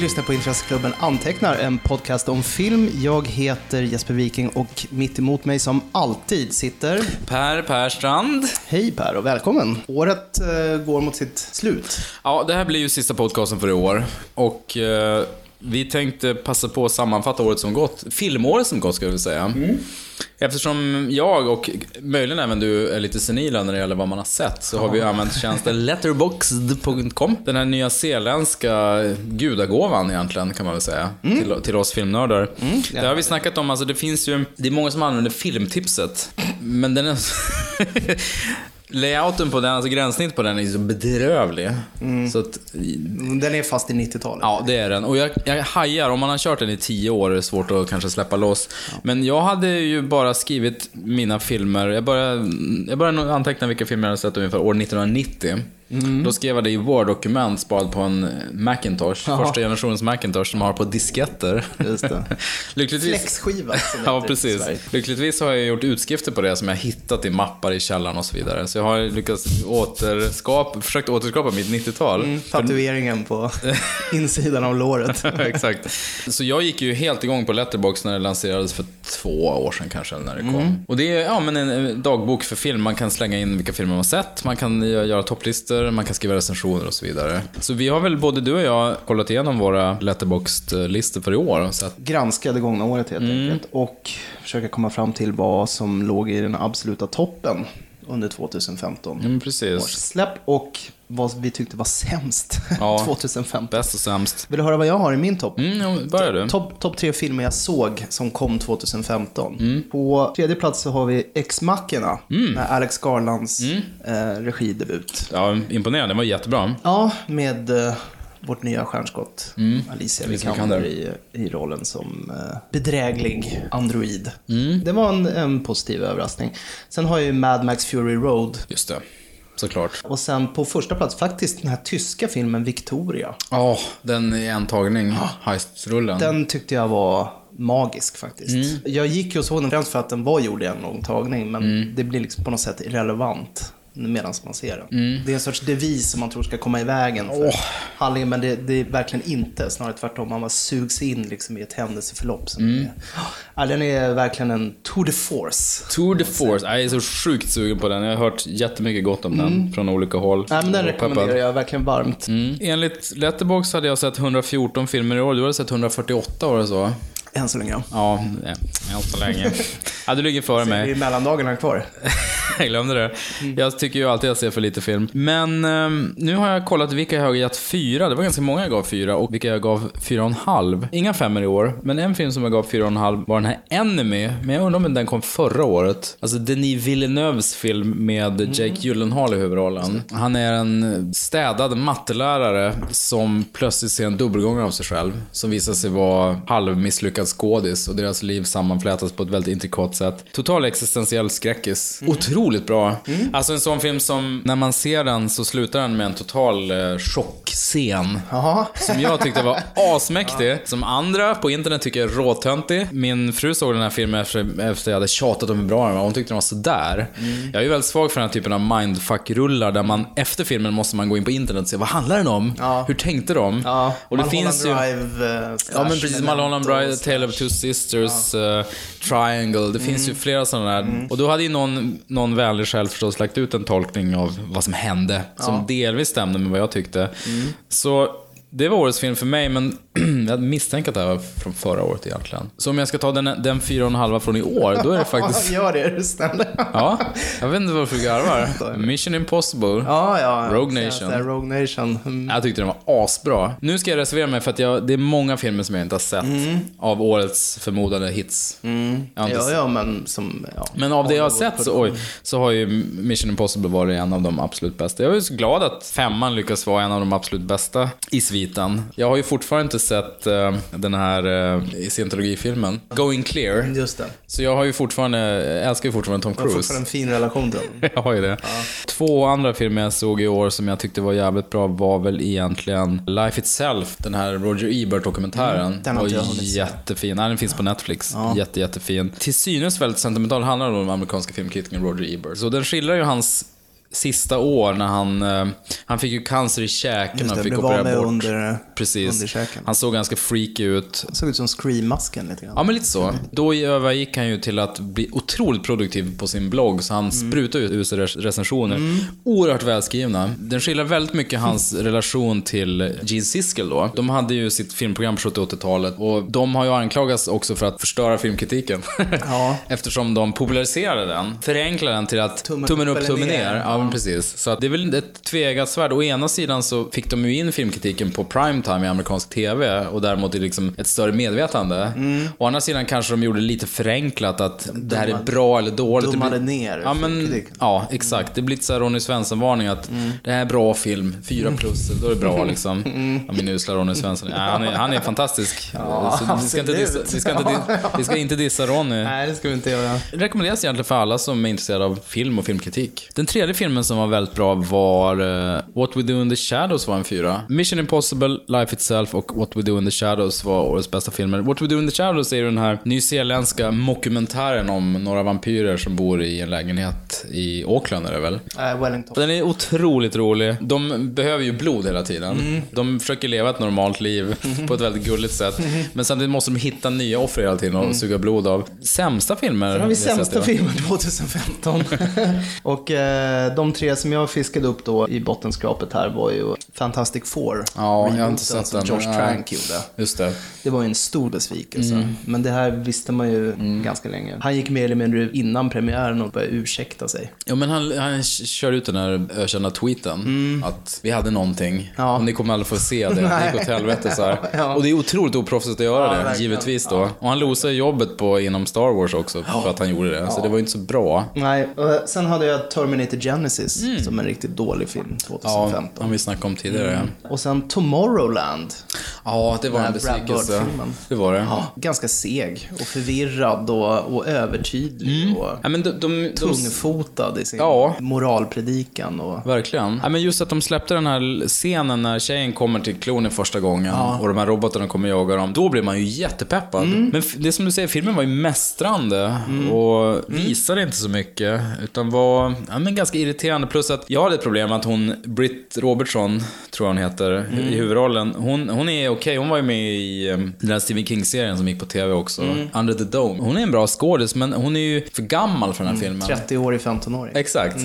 lyssnar på Intresseklubben Antecknar, en podcast om film. Jag heter Jesper Viking och mitt emot mig som alltid sitter... Per Perstrand. Hej Per och välkommen. Året eh, går mot sitt slut. Ja, det här blir ju sista podcasten för i år. Och eh, vi tänkte passa på att sammanfatta året som gått. Filmåret som gått, ska vi säga. Eftersom jag och möjligen även du är lite senila när det gäller vad man har sett så har vi använt tjänsten letterboxd.com. Den här nya zeeländska gudagåvan egentligen kan man väl säga. Till, till oss filmnördar. Det har vi snackat om, alltså det finns ju, det är många som använder filmtipset. Men den är Layouten på den, alltså gränssnitt på den är så bedrövlig. Så att, Den är fast i 90-talet. Ja, det är den. Och jag, jag hajar, om man har kört den i tio år är det svårt att kanske släppa loss. Men jag hade ju bara skrivit mina filmer, jag började, jag började anteckna vilka filmer jag hade sett ungefär år 1990. Då skrev jag det i Word-dokument sparat på en Macintosh, första generationens Macintosh som har på disketter. Just det. Lyckligtvis... Flexskiva. Ja, i precis. Lyckligtvis har jag gjort utskrifter på det som jag hittat i mappar i källaren och så vidare. Så jag har lyckats återskapa, försökt återskapa mitt 90-tal. Mm, tatueringen på insidan av låret. Exakt. Så jag gick ju helt igång på Letterbox när det lanserades för två år sedan kanske, när det kom. Och det är ja, men en en dagbok för film. Man kan slänga in vilka filmer man sett, man kan gö- göra topplistor, man kan skriva recensioner och så vidare. Så vi har väl, både du och jag, kollat igenom våra Letterboxd-listor för i år. och sett Granska det gångna året helt enkelt. Och försöka komma fram till vad som låg i den absoluta toppen under 2015. Ja, men års precis. släpp och vad vi tyckte var sämst Ja. 2015. Bäst och sämst. Vill du höra vad jag har i min topp? Mm, ja, börjar du. Topp top tre filmer jag såg som kom 2015. Mm. På tredje plats så har vi Ex Machina med Alex Garlands Mm. eh, regidebut. Ja, imponerande. Den var jättebra. Ja, med eh, vårt nya stjärnskott Alicia Alicia Vikander i, i rollen som eh, bedräglig android. Mm. Det var en, en positiv överraskning. Sen har jag ju Mad Max Fury Road. Just det. Såklart. Och sen på första plats faktiskt den här tyska filmen Victoria. Ja, den i en tagning. Heistrullen. Den tyckte jag var magisk faktiskt. Jag gick ju och såg den främst för att den var gjord i en lång tagning, men det blir liksom på något sätt irrelevant medan man ser den. Det är en sorts devis som man tror ska komma i vägen för handlingen, men det, det är verkligen inte. Snarare tvärtom, man bara sugs in liksom i ett händelseförlopp. Som är, ja, den är verkligen en tour de force. Tour de Force. Jag är så sjukt sugen på den. Jag har hört jättemycket gott om den från olika håll. Nej, men den peppad. rekommenderar jag verkligen varmt. Mm. Enligt Letterbox hade jag sett 114 filmer i år. Du hade sett 148 var det så? Än så länge. Ja, eh, än så länge. ja, du ligger före Det är mig. mellandagarna kvar. jag glömde det. Jag tycker ju alltid att jag ser för lite film. Men ehm, nu har jag kollat vilka jag har gett fyra. Det var ganska många jag gav fyra och vilka jag gav fyra och en halv. Inga femmer i år, men en film som jag gav fyra och en halv var den här Enemy. Men jag undrar om den kom förra året. Alltså Denis Villeneuves film med Jake Gyllenhaal i huvudrollen. Han är en städad mattelärare som plötsligt ser en dubbelgångare av sig själv. Som visar sig vara halvmisslyckad skådis och deras liv sammanflätas på ett väldigt intrikat sätt. Total existentiell skräckis. Otroligt bra. Alltså en sån film som, när man ser den så slutar den med en total eh, chockscen. Jaha. Som jag tyckte var asmäktig. Som andra på internet tycker är råtöntig. Min fru såg den här filmen efter, efter jag hade tjatat om hur bra den var. Hon tyckte den var sådär. Jag är ju väldigt svag för den här typen av mindfuck-rullar där man efter filmen måste man gå in på internet och se vad handlar den om? Ja. Hur tänkte de? Ja, och det Mulholland finns ju... Drive, eh, Ja men precis, Memento Mulholland Drive, Tale of Two Sisters, eh, Triangle. Det finns ju flera sådana där. Och då hade ju någon, någon vänlig själv förstås lagt ut en tolkning av vad som hände. Som delvis stämde med vad jag tyckte. Så det var årets film för mig, men jag misstänker att det här var från förra året egentligen. Så om jag ska ta den, den fyra och en halva från i år, då är det faktiskt... Gör det, är du snäll. Ja, jag vet inte varför du garvar. Mission Impossible. Ja, ja. Rogue jag Nation. säger Rogue Nation. Mm. Jag tyckte den var asbra. Nu ska jag reservera mig för att jag, det är många filmer som jag inte har sett av årets förmodade hits. Jag inte Ja, ja, men som... Ja. Men av det jag har sett så, oj, så har ju Mission Impossible varit en av de absolut bästa. Jag är så glad att femman lyckas vara en av de absolut bästa i sviten. Jag har ju fortfarande inte sett eh, den här uh, scientologifilmen, Going Clear. Just det. Så jag har ju fortfarande, jag älskar ju fortfarande Tom Jag har Cruise. fortfarande en fin relation till den. Jag har ju det. Två andra filmer jag såg i år som jag tyckte var jävligt bra var väl egentligen Life Itself, den här Roger Ebert-dokumentären. Mm, den var jättefin. Nej, den finns på Netflix. Jätte, jättefin. Till synes väldigt sentimental, handlar om den amerikanska filmkritikern Roger Ebert. Så den skildrar ju hans sista år när han, eh, han fick ju cancer i käken Just och fick operera med bort. under, Precis. under käken. Han såg ganska freaky ut. Såg ut som Scream-masken lite grann. Ja, men lite så. Då övergick han ju till att bli otroligt produktiv på sin blogg, så han sprutade ut user-recensioner. Oerhört välskrivna. Den skildrar väldigt mycket hans relation till Gene Siskel då. De hade ju sitt filmprogram på 70 80-talet och de har ju anklagats också för att förstöra filmkritiken. Ja. Eftersom de populariserade den. Förenklade den till att Tummen tummen, upp tummen ner. ner. Ja, men precis. Så att det är väl ett tveeggat svärd. Å ena sidan så fick de ju in filmkritiken på primetime i amerikansk TV och däremot i liksom ett större medvetande. Å andra sidan kanske de gjorde det lite förenklat att det här är bra eller dåligt. Dummade ner Ja, men, ja, exakt. Det blir lite så här Ronny Svensson-varning att det här är bra film, fyra plus, då är det bra liksom. Ja, min usla Ronny Svensson. Ja, han, är, han är fantastisk. Så vi, ska inte dissa, vi, ska inte, di- vi ska inte dissa Ronny. Nej, det ska vi inte göra. Det rekommenderas egentligen för alla som är intresserade av film och filmkritik. Den tredje filmen som var väldigt bra var eh, What We Do In The Shadows var en fyra. Mission Impossible, Life Itself och What We Do In The Shadows var årets bästa filmer. What We Do In The Shadows är den här nyzeeländska mockumentären om några vampyrer som bor i en lägenhet i Auckland är det väl? Äh, Wellington. Den är otroligt rolig. De behöver ju blod hela tiden. De försöker leva ett normalt liv på ett väldigt gulligt sätt. Men samtidigt måste de hitta nya offer hela tiden och suga blod av. Sämsta filmer Sen har vi sämsta filmen 2015. och eh, de tre som jag fiskade upp då i bottenskrapet här var ju Fantastic Four. Ja, jag har inte sett den. Josh. Trank gjorde. Just det. Det var ju en stor besvikelse. Mm. Men det här visste man ju ganska länge. Han gick mer eller mindre innan premiären och började ursäkta sig. Ja, men han, han kör ut den här ökända tweeten. Att vi hade någonting. Mm. Ja. Och ni kommer aldrig få se det. Det gick åt helvete så här. Ja. Och det är otroligt oproffsigt att göra Ja, det, verkligen. givetvis då. Och han losade jobbet på, inom Star Wars också för att han gjorde det. Så det var ju inte så bra. Nej, och sen hade jag Terminator Genesis som en riktigt dålig film Ja, 2015. om vi snackade om tidigare. Och sen Tomorrowland. Ja, det var en besvikelse. Det var det. Ja, ganska seg och förvirrad och, och övertydlig och Ja, men de, de, de, tungfotad i sin Ja. moralpredikan. Och, Verkligen. Ja, men just att de släppte den här scenen när tjejen kommer till klonen första gången och de här robotarna kommer jaga dem. Då blir man ju jättepeppad. Men f- det är som du säger, filmen var ju mästrande och visade inte så mycket. Utan var ja, men ganska irriterande. Plus att jag hade ett problem att hon, Britt Robertson, tror jag hon heter, i huvudrollen. Hon, hon är okej. Hon var ju med i um, den där Stephen King-serien som gick på TV också. Under the Dome. Hon är en bra skådis, men hon är ju för gammal för den här filmen. 30-årig 15-åring. Exakt.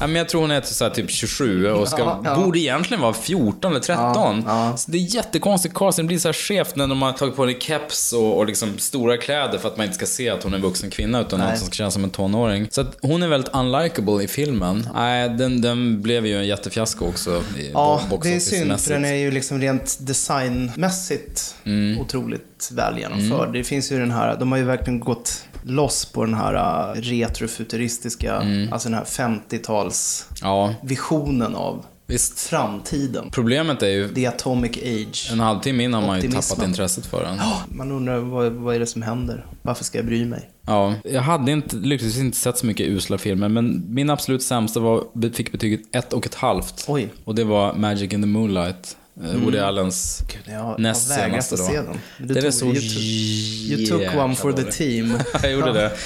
Ja, men jag tror hon är så här, typ 27 och ska, Ja, ja. borde egentligen vara 14 eller 13. Ja. Så det är jättekonstigt casting. Det blir så här skevt när de har tagit på en keps och, och liksom stora kläder för att man inte ska se att hon är en vuxen kvinna utan Nej. något som ska kännas som en tonåring. Så att hon är väldigt unlikable i filmen. Nej, den, den blev ju en jättefiasko också. I Ja, det är synd för den är ju liksom rent designmässigt Mm. otroligt väl genomförd. Det finns ju den här, de har ju verkligen gått loss på den här uh, retrofuturistiska, Mm. alltså den här 50-tals Ja, visionen av visst. framtiden. Problemet är ju, The Atomic Age. en halvtimme innan har man ju Optimismen. tappat intresset för den. Man undrar vad, vad är det som händer? Varför ska jag bry mig? Ja, jag hade inte, lyckligtvis inte sett så mycket usla filmer, men min absolut sämsta var, fick betyget ett och ett halvt. Oj. Och det var Magic in the Moonlight. Mm. Woody Allens Gud, jag har, näst jag senaste att då. se den. Du Den är tog- så you took- You took one for the team. jag gjorde det.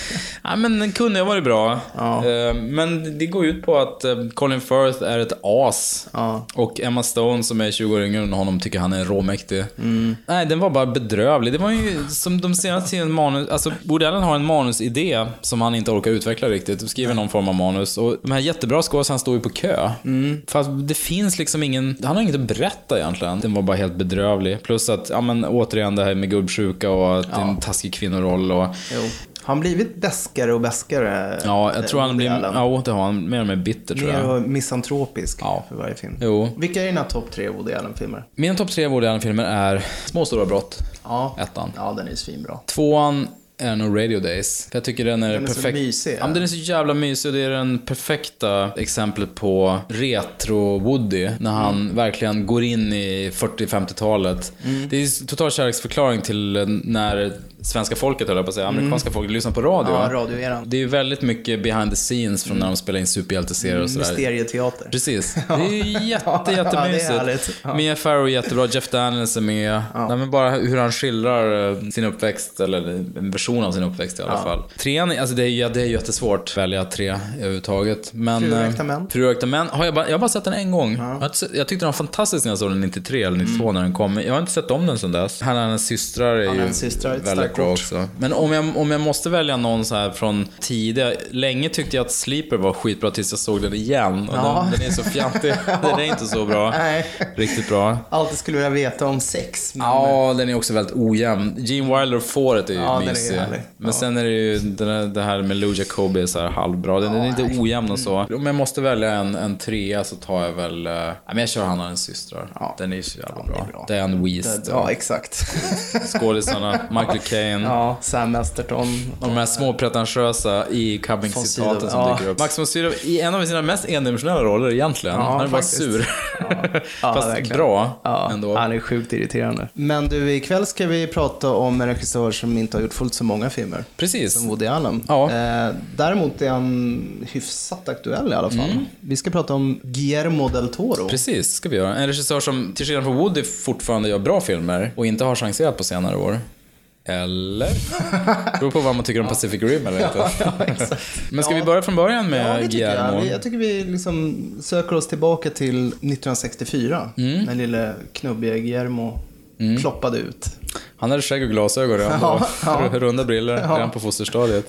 Ja, men den kunde ha varit bra. Ja. Eh, Men det går ut på att eh, Colin Firth är ett as. Ja. Och Emma Stone som är 20 år yngre än honom tycker han är råmäktig. Mm. Nej, den var bara bedrövlig. Det var ju som de senaste tiden manus... Alltså, Woody Allen har en manusidé som han inte orkar utveckla riktigt. Skriver någon form av manus. Och de här jättebra skådespelarna står ju på kö. Mm. Fast det finns liksom ingen... Han har inget att berätta egentligen. Den var bara helt bedrövlig. Plus att, ja men återigen det här med gubbsjuka och att är en taskig kvinnoroll och... Jo. Har han blivit bäskare och bäskare? Ja, jag tror han blir... Ja, det har han. Mer och mer bitter tror Mer jag. och misantropisk Ja. för varje film. Jo. Vilka är dina topp tre Woody Allen-filmer? Mina topp tre Woody Allen-filmer är Små stora brott. Ja. Ettan. Ja, den är svinbra. Tvåan är nog Radio Days. För jag tycker den är, Den är så perfekt. mysig, Ja, men den är så jävla mysig och det är den perfekta exemplet på retro-Woody. När han verkligen går in i 40-50-talet. Det är total kärleksförklaring till när svenska folket höll jag på att säga, amerikanska folket lyssnar på radio. Ja, radioeran. Det är ju väldigt mycket behind the scenes från när de spelar in superhjälteserier och sådär. Mysterieteater. Precis. Det är ju jätte, Ja, det jättemysigt. Ja. Mia Farrow är jättebra, Jeff Daniels är med. Nej, men bara hur han skildrar eh, sin uppväxt, eller en version av sin uppväxt i alla fall. Trean, alltså det är, ju- det är jättesvårt att välja tre överhuvudtaget. Men, Fru och eh, män. Fru och äkta män. Har jag, bara, jag har bara sett den en gång. Sett- jag tyckte den var fantastisk när jag såg den 93 eller 92 Mm. när den kom. Jag har inte sett om den sedan dess. Han och hennes systrar är ju hennes systrar är väldigt bra också. Men om jag, om jag måste välja någon så här från tidiga... Länge tyckte jag att Sleeper var skitbra tills jag såg den igen. Och Ja. den, den är så fjantig. den är inte så bra. Nej. Riktigt bra. Alltid skulle jag veta om sex. Men Ja, den är också väldigt ojämn. Gene Wilder och Fåret är ju Ja, är mysig. härlig. Men Ja. sen är det ju den här- det här med Lou Jacobi är så här halvbra. Den, den är inte ojämn och så. Om jag måste välja en, en trea så tar jag väl... eh, nej, men jag kör Han och hennes systrar. Ja. Den är ju så jävla bra. är bra. Diane Weist Ja, exakt. skådisarna. Michael Caine. Ja, Sam Masterton. Och de här små pretentiösa i Von coming-citaten Sydow, som ja. dyker upp. Max von Sydow i en av sina mest endimensionella roller egentligen. Ja, han är bara faktiskt. sur. Ja, Fast verkligen. bra Ja, ändå. han är sjukt irriterande. Men du, ikväll ska vi prata om en regissör som inte har gjort fullt så många filmer. Precis. Som Woody Allen. Ja. Eh, däremot är han hyfsat aktuell i alla fall. Mm. Vi ska prata om Guillermo del Toro. Precis, ska vi göra. En regissör som till skillnad från Woody fortfarande gör bra filmer och inte har chanserat på senare år. Eller? Beror på vad man tycker om Pacific Rim eller inte. Men ska vi börja från början Ja, med det tycker jag. Guillermo? Vi- Jag tycker vi liksom söker oss tillbaka till 1964. Mm. När lille knubbiga Guillermo ploppade ut. Han hade skägg och glasögon redan Ja, då. ja. Runda briller Ja. redan på fosterstadiet.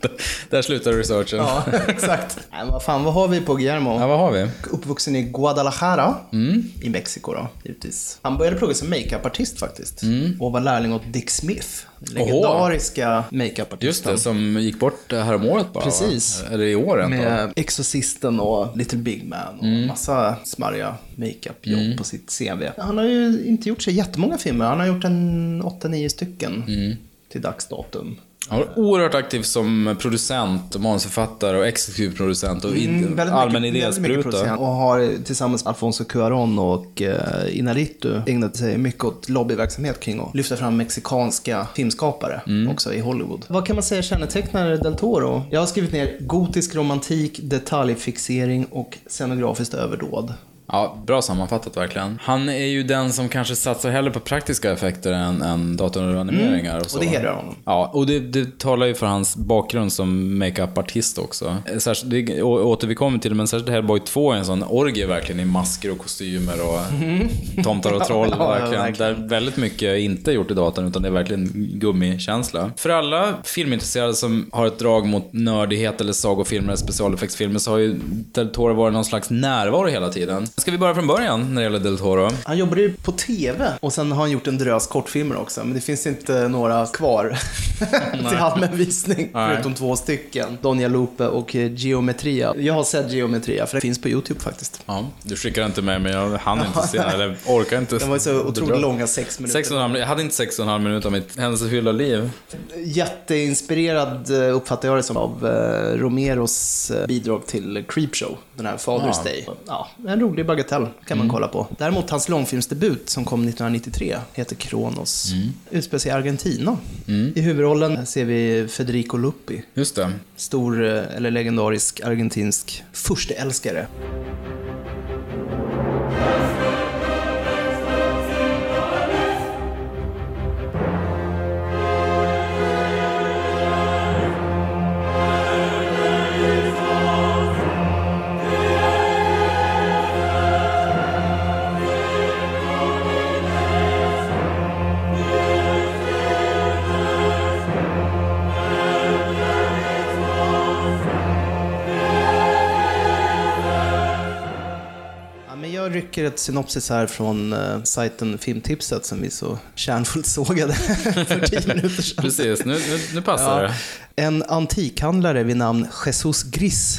Där slutar researchen. Ja, exakt. Nej, vad fan, vad har vi på Guillermo? Ja, vad har vi? Uppvuxen i Guadalajara Mm. i Mexiko då, givetvis. Han började plugga som makeupartist faktiskt. Och var lärling åt Dick Smith. Legendariska makeupartisten. Just det, som gick bort häromåret bara Precis. Va? Eller i år av. Med Exorcisten och Little Big Man och Mm. massa smarriga makeup-jobb på sitt CV. Han har ju inte gjort så jättemånga filmer. Han har gjort en 8-9 stycken Mm. till dags datum. Han var oerhört aktiv som producent, och manusförfattare och exekutiv producent och Mm, allmän idéspruta. Och har tillsammans med Alfonso Cuarón och uh, Inarritu ägnat sig mycket åt lobbyverksamhet kring att lyfta fram mexikanska filmskapare Mm. också i Hollywood. Vad kan man säga kännetecknar Del Toro? Jag har skrivit ner gotisk romantik, detaljfixering och scenografiskt överdåd. Ja, bra sammanfattat verkligen. Han är ju den som kanske satsar hellre på praktiska effekter än, än datoranimeringar och så. Och det hedrar honom. Ja, och det, det talar ju för hans bakgrund som makeup-artist också. Särskilt, det å- återkommer till det, men särskilt Hellboy 2 är en sån orgie verkligen i masker och kostymer och tomtar och troll. Ja, verkligen. verkligen. Där väldigt mycket är inte gjort i datorn, utan det är verkligen gummikänsla. För alla filmintresserade som har ett drag mot nördighet eller sagofilmer eller specialeffektsfilmer så har ju Del Toro varit någon slags närvaro hela tiden. Ska vi börja från början när det gäller Del Toro? Han jobbade ju på TV och sen har han gjort en drös kortfilmer också. Men det finns inte några kvar till allmän visning. Förutom två stycken. Donja Lupe och eh, Geometria. Jag har sett Geometria för det finns på YouTube faktiskt. Ja, du skickar inte med mig, jag hann inte se eller orkar inte. Den var så otroligt långa, sex minuter. Sex och halv, jag hade inte sex och en halv minut av mitt händelsefyllda liv. Jätteinspirerad eh, uppfattar jag det som av eh, Romeros bidrag till Creepshow. Den här Father's Ja. Day. Ja, en rolig bagatell kan man kolla på. Däremot hans långfilmsdebut som kom 1993 heter Kronos. Utspelar sig i Argentina. I huvudrollen ser vi Federico Luppi. Just det. Stor, eh, eller legendarisk argentinsk fursteälskare. Ja, synopsis här från uh, sajten Filmtipset som vi så kärnfullt sågade för tio minuter sedan. Precis, nu, nu, nu passar Ja. det. En antikhandlare vid namn Jesus Gris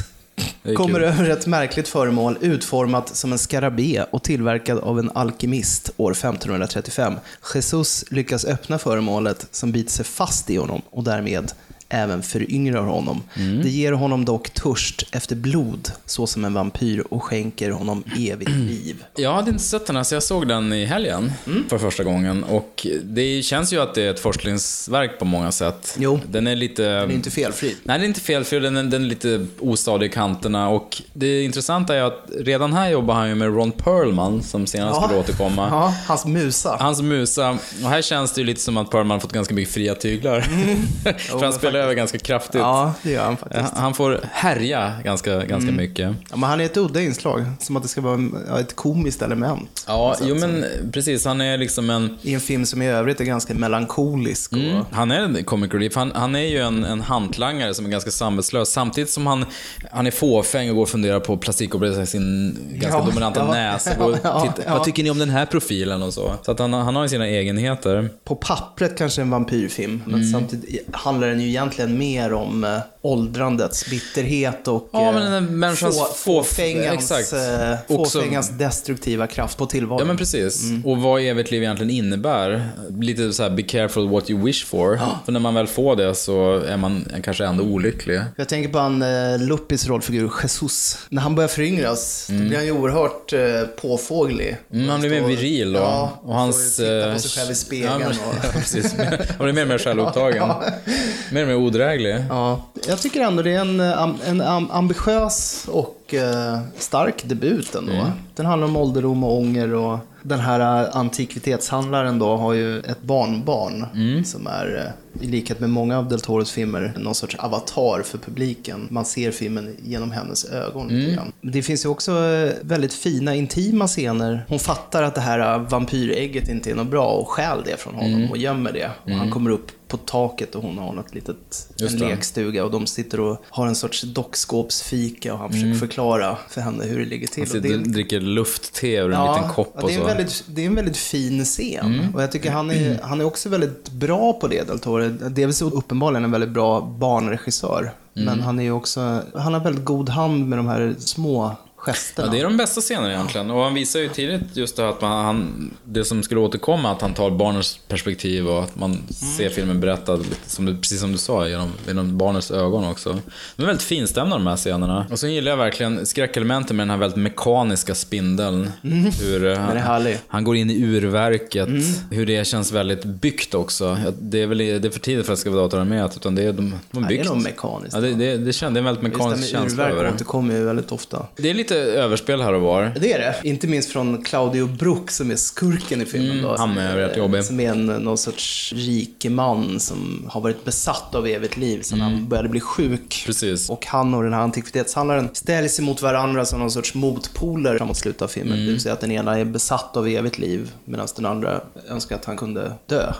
kommer kul. över ett märkligt föremål utformat som en skarabé och tillverkad av en alkemist år 1535. Jesus lyckas öppna föremålet som biter sig fast i honom och därmed även föryngrar honom. Det ger honom dock törst efter blod, så som en vampyr, och skänker honom evigt liv. Jag hade inte sett den här, så jag såg den i helgen för första gången. Och det känns ju att det är ett forskningsverk på många sätt. Jo. Den är lite... Det är inte felfri. Nej, den är inte felfri, den är, den är lite ostadig i kanterna. Och det intressanta är att redan här jobbar han ju med Ron Perlman, som senare Ja. skulle återkomma. Ja, hans musa. Hans musa. Och här känns det ju lite som att Perlman fått ganska mycket fria tyglar. För han spelar över ganska kraftigt. Ja, det gör han faktiskt. Han- får härja ganska, ganska mycket. Ja, men han är ett udda inslag, som att det ska vara ett komiskt element. Ja, jo men precis. Han är liksom en... I en film som i övrigt är ganska melankolisk. Och, Mm. Han är en comic relief. Han, han är ju en, en hantlangare som är ganska samvetslös. Samtidigt som han, han är fåfäng och går och funderar på plastikoperera sin ganska Ja, dominanta ja, näsa. Och ja, titta, ja. Vad tycker ni om den här profilen och så? Så att han, han har ju sina egenheter. På pappret kanske en vampyrfilm, men Mm. samtidigt handlar den ju egentligen mer om eh, åldrandets bitterhet och Ja, eh, men den här människans få, få- fåfängans, exakt. eh, Också- fåfängans destruktiva kraft på tillvaron. Ja men precis. Och vad evigt liv egentligen innebär. Lite så här, be careful what you wish for. För när man väl får det så är man kanske ändå olycklig. Jag tänker på han eh, Luppis rollfigur Jesus. När han börjar föryngras, då blir han ju oerhört eh, påfåglig. Mm, han blir mer viril och, ja, och hans... titta eh, på sig själv i spegeln. Ja, men, och... ja, precis. Han blir mer och mer självupptagen. Mer och mer odräglig. Ja, jag tycker ändå det är en, eh, en ambitiös och eh, stark debut ändå. Mm. Den handlar om ålderdom och ånger och den här eh, antikvitetshandlaren då har ju ett barnbarn Mm. som är, eh, i likhet med många av Del Toros filmer, någon sorts avatar för publiken. Man ser filmen genom hennes ögon Mm. lite grann. Det finns ju också eh, väldigt fina, intima scener. Hon fattar att det här vampyrägget inte är något bra och stjäl det från Mm. honom och gömmer det. Och han kommer upp på taket och hon har något litet, Just en det. lekstuga och de sitter och har en sorts dockskåpsfika och han försöker förklara för henne hur det ligger till. Mm. Han Och sitter det, och dricker luftte ur en liten kopp ja, och det är, en så. Mm. väldigt, det är en väldigt fin scen. Och jag tycker han är, han är också väldigt bra på det, Del Toro. Dels är uppenbarligen en väldigt bra barnregissör. Mm. Men han är ju också, han har väldigt god hand med de här små gesterna. Ja, det är de bästa scenerna egentligen. Och han visar ju tidigt just det här att man, han, det som skulle återkomma, att han tar barnens perspektiv och att man ser filmen berättad, som du, precis som du sa, genom, genom barnens ögon också. De är väldigt finstämda de här scenerna. Och så gillar jag verkligen skräckelementen med den här väldigt mekaniska spindeln. Hur eh, Den är härlig. han går in i urverket, hur det känns väldigt byggt också. Det är väl det är för tidigt för att det ska vara datoranimerat, utan det är de, de Ja, det är byggt. nog mekaniskt. Ja, det, det, det, det är en väldigt Just det mekanisk med känsla över urverk det. återkommer ju väldigt ofta. Det är lite överspel här och var. Det är det. Inte minst från Claudio Brook som är skurken i filmen. då, Mm, han är rätt jobbig. Som är en, någon sorts rikeman som har varit besatt av evigt liv sedan han började bli sjuk. Mm. Precis. Och han och den här antikvitetshandlaren ställs emot varandra som någon sorts motpoler framåt slutet av filmen. Mm. Det vill säga att den ena är besatt av evigt liv medan den andra önskar att han kunde dö.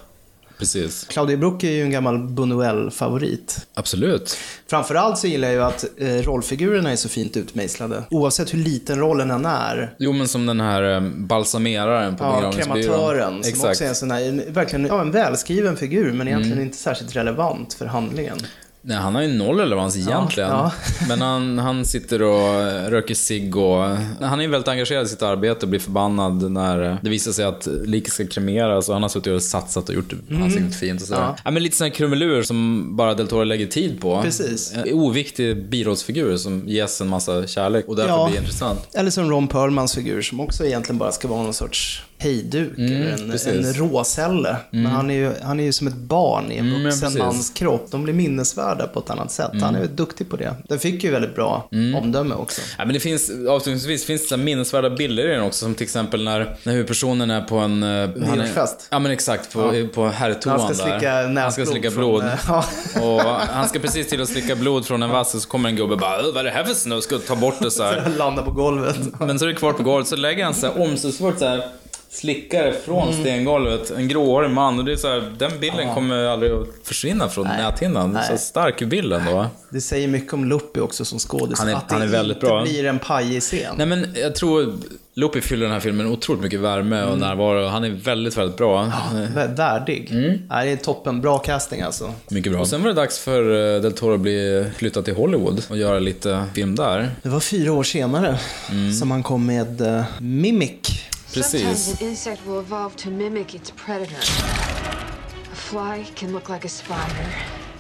Precis. Claudio Brook är ju en gammal Buñuel-favorit. Absolut. Framförallt så gillar jag ju att eh, rollfigurerna är så fint utmejslade. Oavsett hur liten rollen än är. Jo, men som den här eh, balsameraren på Ja, begravningsbyrån. krematören. Som Exakt. Mm. också är en sån här, en- verkligen ja, en välskriven figur, men egentligen inte särskilt relevant för handlingen. Nej, han har ju noll relevans egentligen. ja. Men han, han sitter och eh, röker cigg och... Han är ju väldigt engagerad i sitt arbete och blir förbannad när eh, det visar sig att liket ska kremeras och han har suttit och satsat och gjort ansiktet fint och sådär. Mm. Ja. Ja. men lite sån här krumelur som bara Del Toro lägger tid på. Precis. En oviktig birollsfigur som ges en massa kärlek och därför Ja. blir intressant. Eller som Ron Perlmans figur som också egentligen bara ska vara någon sorts hejduk en, Mm, precis. en råcelle. Men han är, ju, han är ju som ett barn i en Mm, ja, vuxen. Mm. mans kropp. De blir minnesvärda på ett annat sätt. Han är ju duktig på det. Den fick ju väldigt bra omdöme också. Ja, men det finns, avslutningsvis finns det så minnesvärda bilder i den också, som till exempel när, när huvudpersonen är på en... eh, Nyårsfest. Ja, men exakt. På, på herrtoan Han ska där. slicka Han ska näsblod slicka från, blod. eh, ja. Och han ska precis till att slicka blod från en vass och så kommer en gubbe och bara "Äh, vad är det här för snusk? Ska ta bort det så här. Landa på golvet. Men så är det kvar på golvet, så lägger han så här omsorgsfullt så här slickare från Mm. stengolvet. En gråhårig man och det är så här, den bilden kommer aldrig att försvinna från näthinnan. Det är Så Nej. stark bild ändå. Det säger mycket om Luppi också som skådis. Han är- att det han är väldigt inte bra. blir en pajig scen. Nej men jag tror Lopi fyller den här filmen otroligt mycket värme Mm. och närvaro. Han är väldigt, väldigt bra. Vä- Värdig. Mm. Nej, det är toppen. Bra casting alltså. Mycket bra. Och sen var det dags för eh, Del Toro att bli flyttad till Hollywood och göra lite film där. Det var fyra år senare Mm. som han kom med uh, Mimic. Precis. Sometimes an insect will evolve to mimic its predator. A fly can look like a spider.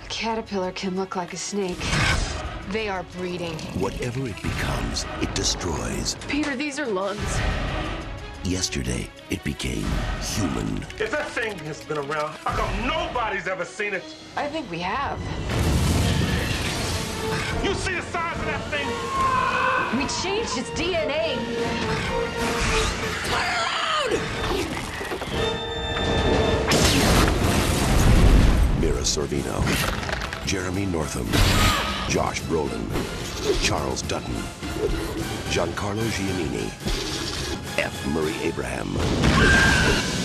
A caterpillar can look like a snake. They are breeding. Whatever it becomes, it destroys. Peter, these are lungs. Yesterday, it became human. If that thing has been around, how come nobody's ever seen it? I think we have. You see the size of that thing? We changed its DNA. Mira Sorvino, Jeremy Northam, Josh Brolin, Charles Dutton, Giancarlo Giannini, F. Murray Abraham.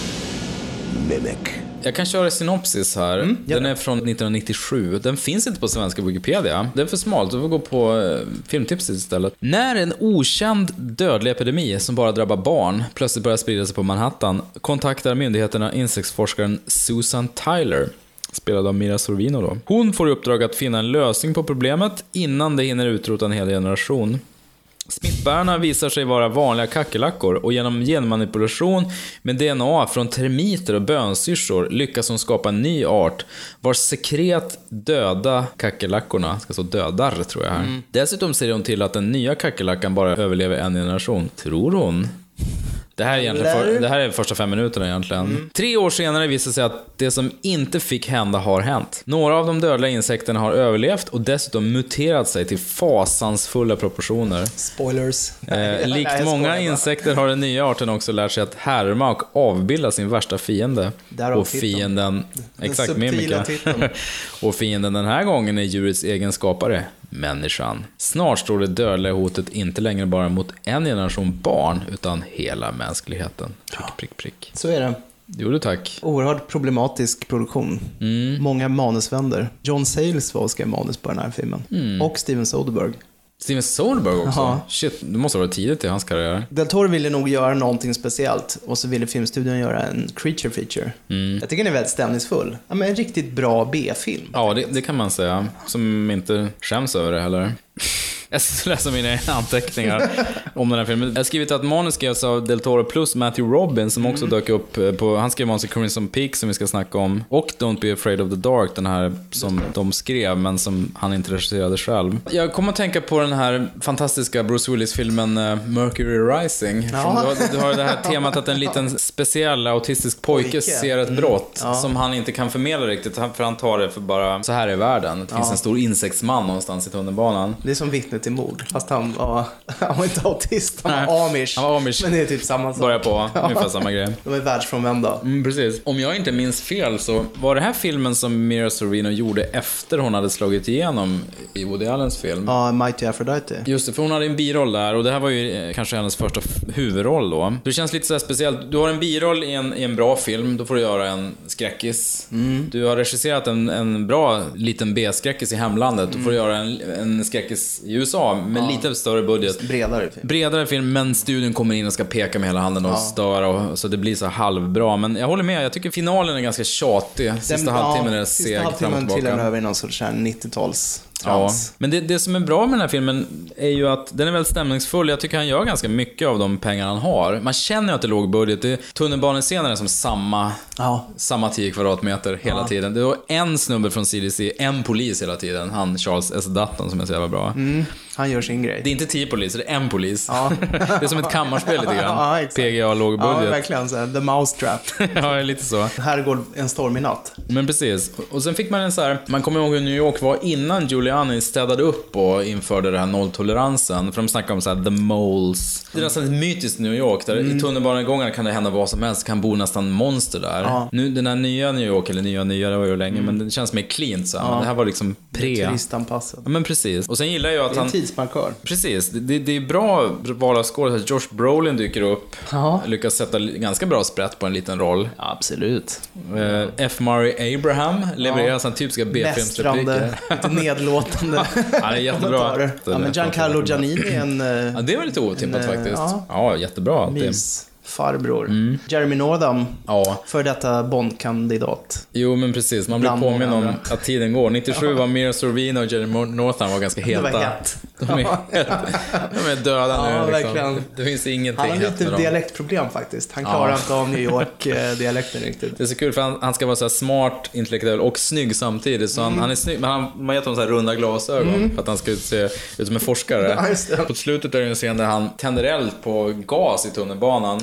Mimic. Jag kan köra synopsis här. Den är från 1997. Den finns inte på svenska Wikipedia. Det är för smalt, du får gå på eh, filmtipset istället. När en okänd dödlig epidemi som bara drabbar barn plötsligt börjar sprida sig på Manhattan kontaktar myndigheterna insektsforskaren Susan Tyler spelad av Mira Sorvino då. Hon får i uppdrag att finna en lösning på problemet innan det hinner utrota en hel generation. Smittbärarna visar sig vara vanliga kackerlackor och genom genmanipulation med DNA från termiter och bönsyrsor lyckas hon skapa en ny art vars sekret döda kackerlackorna, ska stå dödar tror jag här. Dessutom ser hon till att den nya kackerlackan bara överlever en generation, tror hon. Det här, är egentligen för, det här är första fem minuterna egentligen. Tre år senare visar sig att det som inte fick hända har hänt. Några av de dödliga insekterna har överlevt och dessutom muterat sig till fasansfulla proportioner. Spoilers. Eh, likt många insekter har den nya arten också lärt sig att härma och avbilda sin värsta fiende. Därav och titeln. fienden... Exakt, subtila mimika. titeln. och fienden den här gången är djurets egen skapare, människan. Snart står det dödliga hotet inte längre bara mot en generation barn, utan hela mänskligheten. Prick, prick, prick. Så är det. Jo du tack. Oerhört problematisk produktion. Mm. Många manusvänder. John Sayles var och skrev manus på den här filmen. Mm. Och Steven Soderbergh. Steven Soderbergh också. Ja. Shit, det måste ha varit tidigt i hans karriär. Del Toro ville nog göra någonting speciellt och så ville filmstudion göra en creature feature. Mm. Jag tycker den är väldigt stämningsfull. Ja, men en riktigt bra B-film. Ja, det, det kan man säga. Som inte skäms över det heller. Jag ska läsa mina anteckningar om den här filmen. Jag har skrivit att manus skrevs av Del Toro plus Matthew Robin som också dök upp eh, på, han skrev manus i Crimson Peak som vi ska snacka om. Och Don't Be Afraid of the Dark, den här som de skrev men som han inte regisserade själv. Jag kommer att tänka på den här fantastiska Bruce Willis-filmen eh, Mercury Rising. Ja. Du, har, det här temat att en liten speciell autistisk pojke, Pojke. ser ett brott som han inte kan förmedla riktigt, för han tar det för bara, så här är världen. Det finns en stor insektsman någonstans i tunnelbanan. Det är som vittne till mord. Fast han var, han var inte autist, han Nej, var amish. han var amish. Men det är typ samma sak. Börjar på, ungefär samma grej. De är världsfrånvända. Mm, precis. Om jag inte minns fel så var det här filmen som Mira Sorvino gjorde efter hon hade slagit igenom i Woody Allens film. Ja, Mighty Aphrodite. Just det, för hon hade en biroll där och det här var ju eh, kanske hennes första huvudroll då. Det känns lite så speciellt. Du har en biroll i en, i en bra film, då får du göra en skräckis. Du har regisserat en, en bra liten B-skräckis i hemlandet, då får du göra en, en skräckis inrikes i USA, men ja. lite större budget. Bredare film. Bredare film, men studion kommer in och ska peka med hela handen och ja. störa, och, så det blir så halvbra. Men jag håller med, jag tycker finalen är ganska tjatig. Sista Den, halvtimmen ja, är seg. Sista halvtimmen trillar över i någon sorts 90-tals trans. Ja. Men det, det som är bra med den här filmen är ju att den är väldigt stämningsfull. Jag tycker han gör ganska mycket av de pengar han har. Man känner ju att det är låg budget. Tunnelbanescenen är som samma, ja. samma 10 kvadratmeter hela ja. tiden. Det är en snubbe från CDC, en polis hela tiden. Han Charles S. Dutton som är så jävla bra. Mm. Han gör sin grej. Det är inte tio poliser, det är en polis. Ja. det är som ett kammarspel lite grann. Ja, exakt. PGA låg Ja, budget. verkligen. Så här, the Mousetrap. ja, lite så. här går en stormig natt. Men precis. Och sen fick man en så här, man kommer ihåg hur New York var innan Giuliani städade upp och införde den här nolltoleransen. För de snackade om så här, the moles. Det är nästan ett mytiskt New York, där i tunnelbanegångarna kan det hända vad som helst. Det kan bo nästan monster där. Ja. Nu, den här nya New York, eller nya nya, det var ju länge, men det känns mer cleant så här. Men det här var liksom pre. Turistanpassad. Ja, men precis. Och sen gillar jag att han... tidsmarkör. Precis, det, det, är bra av skådespelare. Josh Brolin dyker upp, Ja. lyckas sätta ganska bra sprätt på en liten roll. Absolut. Eh, F. Murray Abraham levererar sina typiska B-filmsrepliker. Lite nedlåtande Han är jättebra. Ja, men Giancarlo Giannini är en Ja, uh, det var lite otippat En, eh, faktiskt. ja. Ja, jättebra. Det, mysfarbror. Jeremy Northam, ja, för detta Bond-kandidat. jo men precis. Man blir påminn om att tiden går. 97 var Mira Sorvino och Jeremy Northam var ganska Det var heta. De är, de är döda Ja, nu. verkligen. Det finns ingenting Han har lite dialektproblem faktiskt. Han klarar inte av New York-dialekten riktigt. Det är så kul för han, han ska vara så smart, intellektuell och snygg samtidigt. Så han, Mm. han är snygg, men han, man gett honom så här runda glasögon för att han ska ut se ut som en forskare. Ja. På slutet är det en scen där han tänder eld på gas i tunnelbanan.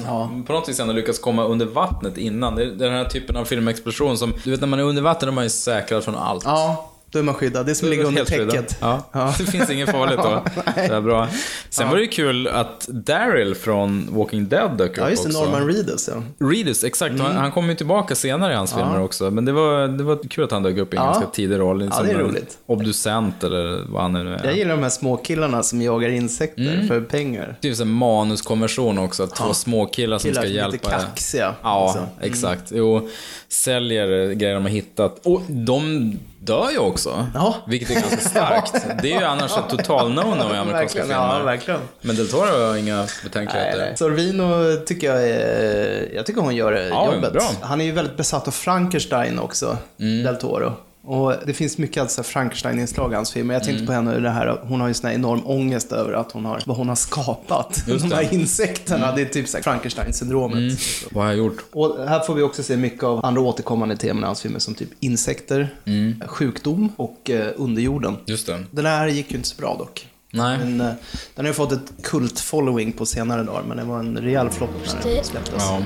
På något vis har han lyckats komma under vattnet innan. Det är den här typen av filmexplosion som, du vet när man är under vatten är man ju säkrad från allt. Ja, då är man skyddad. Det är som ligger under täcket. Ja. Det finns inget farligt då. Det är bra. Sen var det ju kul att Daryl från Walking Dead dök upp Ja, just det. också. Norman Reedus, ja. Reedus, exakt. Mm. Han, han kommer ju tillbaka senare i hans filmer också. Men det var, det var kul att han dök upp i en Ja. ganska tidig roll. Ja, som det är roligt. Obducent eller vad han nu är. Jag gillar de här små killarna som jagar insekter Mm. för pengar. Det är ju en manuskonversion också. att Två små killar som Killar ska som är lite hjälpa. kaxiga. Ja, liksom. exakt. Jo, säljer grejer de har hittat. Och de dör ju också. Ja. Vilket är ganska starkt. Det är ju annars ett total no-no i amerikanska filmer. ja, verkligen. Men Del Toro har inga betänkligheter. Sorvino tycker jag är, jag tycker hon gör Ja, jobbet. bra. Mm. Han är ju väldigt besatt av Frankenstein också, Del Toro. Och det finns mycket alltså Frankenstein-inslag i hans filmer. Jag tänkte Mm. på henne, det här, hon har ju sån här enorm ångest över att hon har, vad hon har skapat. Just De. Mm. här insekterna, det är typ så här Frankenstein-syndromet. Vad har jag gjort? Och här får vi också se mycket av andra återkommande teman i hans filmer som typ insekter, Mm. sjukdom och eh, underjorden. Just det. Den här gick ju inte så bra dock. Nej. Men, eh, den har ju fått ett kult-following på senare dagar, men det var en rejäl flopp när den släpptes. Ja.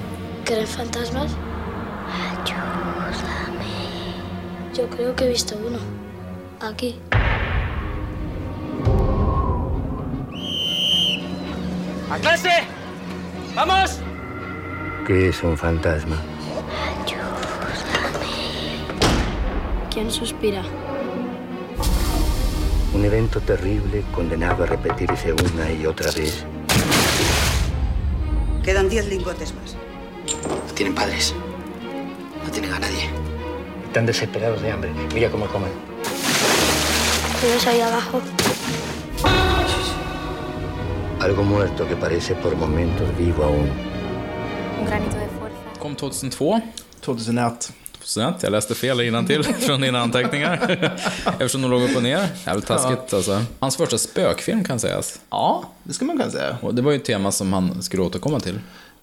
Yo creo que he visto uno. Aquí. ¡A clase! ¡Vamos! ¿Qué es un fantasma? ¿Quién suspira? Un evento terrible condenado a repetirse una y otra vez. Quedan 10 lingotes más. No tienen padres. No tienen a nadie. Están desesperados de hambre. Mira cómo comen. ¿Qué ves ahí abajo? Algo muerto que parece por momentos vivo aún. Un granito de fuerza. Kom 2002. 2001. 2001. Jag läste fel till från dina anteckningar. Eftersom de låg upp och ner. Jävligt taskigt alltså. Hans första spökfilm kan sägas. Ja, det ska man kunna säga. Och det var ju ett tema som han skulle återkomma till.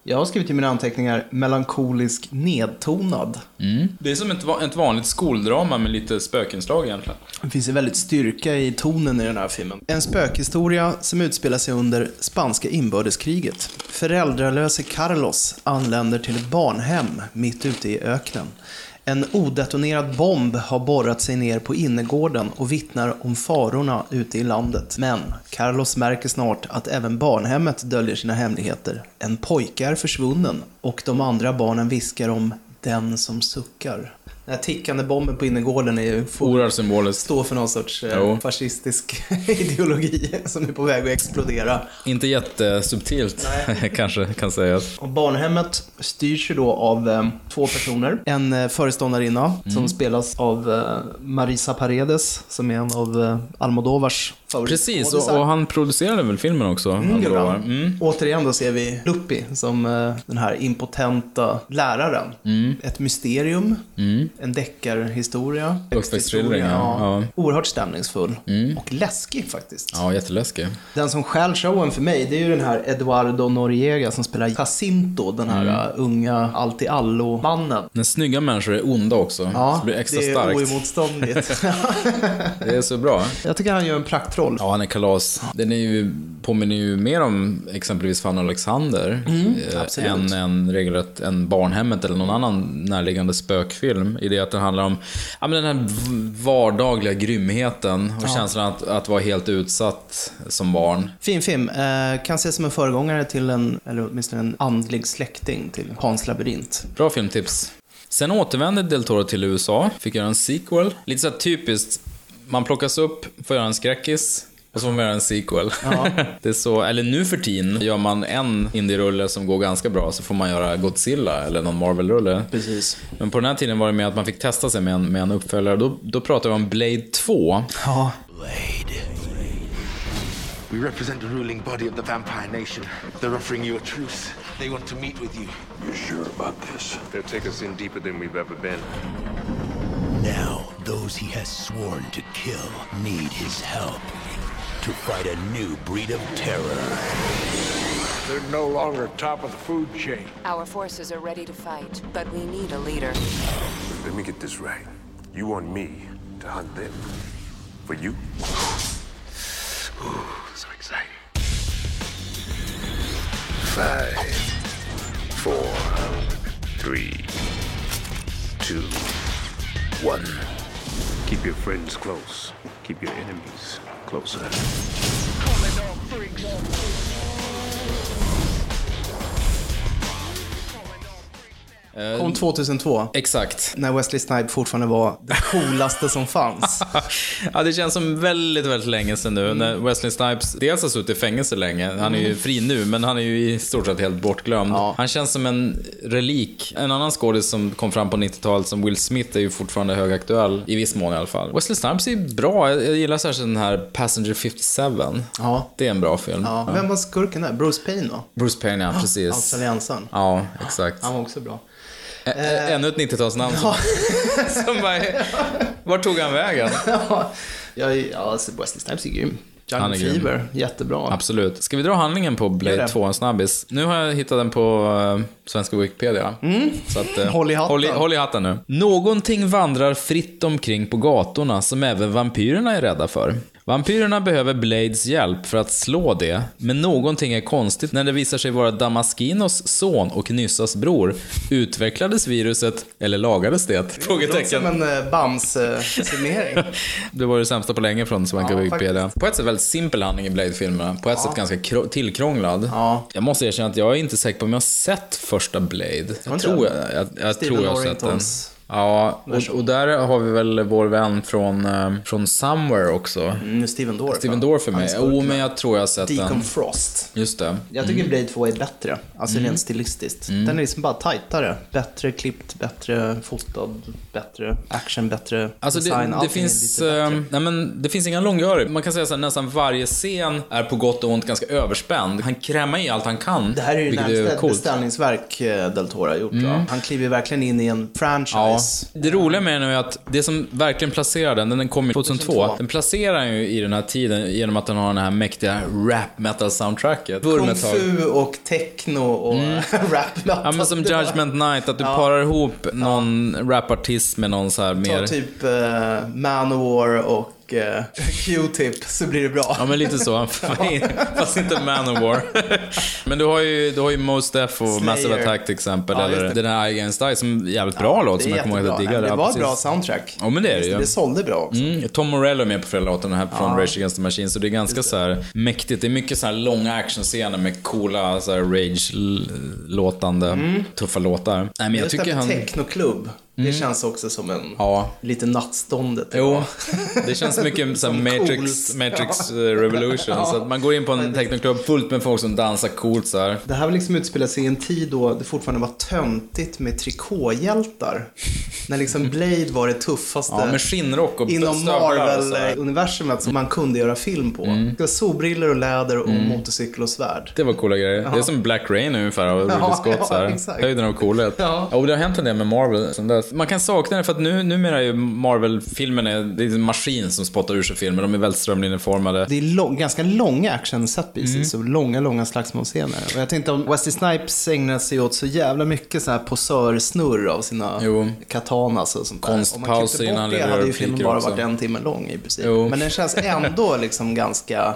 Jag har skrivit i mina anteckningar melankolisk nedtonad. Det är som ett, ett vanligt skoldrama med lite spökinslag egentligen. Det finns en väldigt styrka i tonen i den här filmen. En spökhistoria som utspelar sig under spanska inbördeskriget. Föräldralöse Carlos anländer till ett barnhem mitt ute i öknen. En odetonerad bomb har borrat sig ner på innergården och vittnar om farorna ute i landet. Men Carlos märker snart att även barnhemmet döljer sina hemligheter. En pojke är försvunnen och de andra barnen viskar om den som suckar. Den här tickande bomben på innergården är ju Oerhört symboliskt. står för någon sorts eh, Jo. fascistisk ideologi som är på väg att explodera. Inte jättesubtilt, kanske kan sägas. Och barnhemmet styrs ju då av eh, två personer. En eh, föreståndarinna Mm. som spelas av eh, Marisa Paredes som är en av eh, Almodovars Precis, och, och han producerade väl filmen också? Mm. Mm. Återigen då ser vi Luppi som eh, den här impotenta läraren. Mm. Ett mysterium, en deckarhistoria. Uppväxtskildring, ja. ja. Ja. Oerhört stämningsfull. Och läskig faktiskt. Ja, jätteläskig. Den som stjäl showen för mig, det är ju den här Eduardo Noriega som spelar Jacinto, den här Mm. uh, unga allt-i-allo-mannen. När snygga människor är onda också, så blir det extra det är starkt. oemotståndligt. Det är så bra. Jag tycker han gör en praktroll. Ja, han är kalas. Den är ju, påminner ju mer om exempelvis Fanny Alexander Mm, eh, än en regelrätt en Barnhemmet eller någon annan närliggande spökfilm. I det att det handlar om ja, men den här vardagliga grymheten och känslan att, att vara helt utsatt som barn. Fin film. Eh, kan ses som en föregångare till en, eller åtminstone en andlig släkting till Hans labyrint. Bra filmtips. Sen återvände Del Toro till USA, fick göra en sequel. Lite så typiskt, man plockas upp, får göra en skräckis. Och så får man göra en sequel. det är så, eller nu för tiden, gör man en indie-rulle som går ganska bra så får man göra Godzilla eller någon Marvel-rulle. Precis. Men på den här tiden var det med att man fick testa sig med en, med en uppföljare. Då, då pratar vi om Blade 2. Ja. We represent the ruling body of the vampire nation. They're offering you a truce. They want to meet with you. You sure about this? They'll take us in deeper than we've ever been. Now, those he has sworn to kill need his help. to fight a new breed of terror. They're no longer top of the food chain. Our forces are ready to fight, but we need a leader. Let me get this right. You want me to hunt them? For you? Ooh, so exciting. Five, four, three, two, one. Keep your friends close. Keep your enemies closer. Kom 2002. Exakt. När Wesley Snipes fortfarande var det coolaste som fanns. ja, det känns som väldigt, väldigt länge sedan nu. När Wesley Snipes dels har suttit i fängelse länge. Han är ju Mm. fri nu, men han är ju i stort sett helt bortglömd. Han känns som en relik. En annan skådis som kom fram på 90-talet, som Will Smith, är ju fortfarande högaktuell. I viss mån i alla fall. Wesley Snipes är bra. Jag, gillar särskilt den här Passenger 57. Ja. Det är en bra film. Ja. Vem var skurken där? Bruce Payne va? Bruce Payne, ja, precis. Australiensaren. Ja, exakt. Han var också bra. Ä- ä- Ännu ett 90-talsnamn som, som bara... Vart tog han vägen? ja, ja, alltså Wesley Snipes är grym. Han Jungle grym. Fever, jättebra. Absolut. Ska vi dra handlingen på Blade det. 2 en snabbis? Nu har jag hittat den på uh, svenska Wikipedia. Så att, eh, Håll i hatten. Håll i, håll i hatten nu. Någonting vandrar fritt omkring på gatorna som även vampyrerna är rädda för. Vampyrerna behöver Blades hjälp för att slå det, men någonting är konstigt när det visar sig vara Damaskinos son och Nyssas bror. Utvecklades viruset, eller lagades det? Det låter Frågetecken. som en uh, Bams-summering. Det var det sämsta på länge från svenska Ja, Wikipedia. faktiskt. På ett sätt väldigt simpel handling i Blade-filmerna. På ett sätt ganska tillkrånglad. Ja. Jag måste erkänna att jag är inte säker på om jag har sett första Blade. Jag inte tror jag, jag, jag, tror jag har sett den. Ja, och, och där har vi väl vår vän från, eh, från Somewhere också. Mm, Steven Dorff. Steven? Dorff för mig. Jo, men där. jag tror jag har sett Deacon den. Frost. Just det. Jag tycker Blade 2 är bättre, alltså Mm. rent stilistiskt. Den är liksom bara tajtare. Bättre klippt, bättre fotad, bättre action, bättre Alltså det, design. det är finns, eh, nej men det finns inga långörer. Man kan säga att nästan varje scen är på gott och ont ganska överspänd. Han krämar i allt han kan. Det här är ju närmast är ett beställningsverk eh, Del Toro har gjort. Va? Han kliver verkligen in i en Ja. Det roliga med den är att det som verkligen placerar den, den kom ju 2002, 2002. den placerar den ju i den här tiden genom att den har den här mäktiga rap metal soundtracket. Kung fu och techno och rap metal. Ja men som Judgment Night, att du parar ihop någon rapartist med någon så här Ta mer... typ uh, Manowar och eh, Q-tip så blir det bra. Ja men lite så. Fast inte Manowar. men du har ju, du har ju Mos Def och Massive Slayer. Attack till exempel. Ja, eller den här Against Die som är jävligt bra låt som jag kommer ihåg att jag diggade. Det Ja, var ett bra soundtrack. Ja men det är det ju. Det sålde bra också. Mm, Tom Morello är med på flera låtar här från Rage Against the Machine, så det är ganska så här mäktigt. Det är mycket så här långa actionscener med coola så här rage-låtande, tuffa låtar. Nej men jag Just det tycker han... med technoklubb, det känns också som en Ja. lite nattståndet. Jo, det känns mycket som Matrix, coolt. Matrix eh, Revolution. Så att man går in på en technoklubb fullt med folk som dansar coolt så här. Det här var liksom utspelat sig i en tid då det fortfarande var töntigt med trikåhjältar. När liksom Blade var det tuffaste Ja, med skinnrock och inom så. Marvel-universumet som man kunde göra film på. Mm. Det var solbriller och läder och motorcykel och svärd. Det var coola grejer. Det är som Black Rain ungefär av Ridley Ja, Scott. så här. ja. Höjden av coolhet. Ja. och det har hänt en del med Marvel sen dess. Man kan sakna det för att nu, numera är ju Marvel-filmerna, det är en maskin som spottar ur sig filmer. De är väldigt strömlinjeformade. Det är lång, ganska långa action set pieces och långa, långa slagsmålscener. Och jag tänkte om Wesley Snipes ägnar sig åt så jävla mycket så här posörsnurr av sina Jo. katanas och sånt. Konstpauser innan det blir hade ju filmen bara också. varit en timme lång i princip. Jo. Men den känns ändå liksom ganska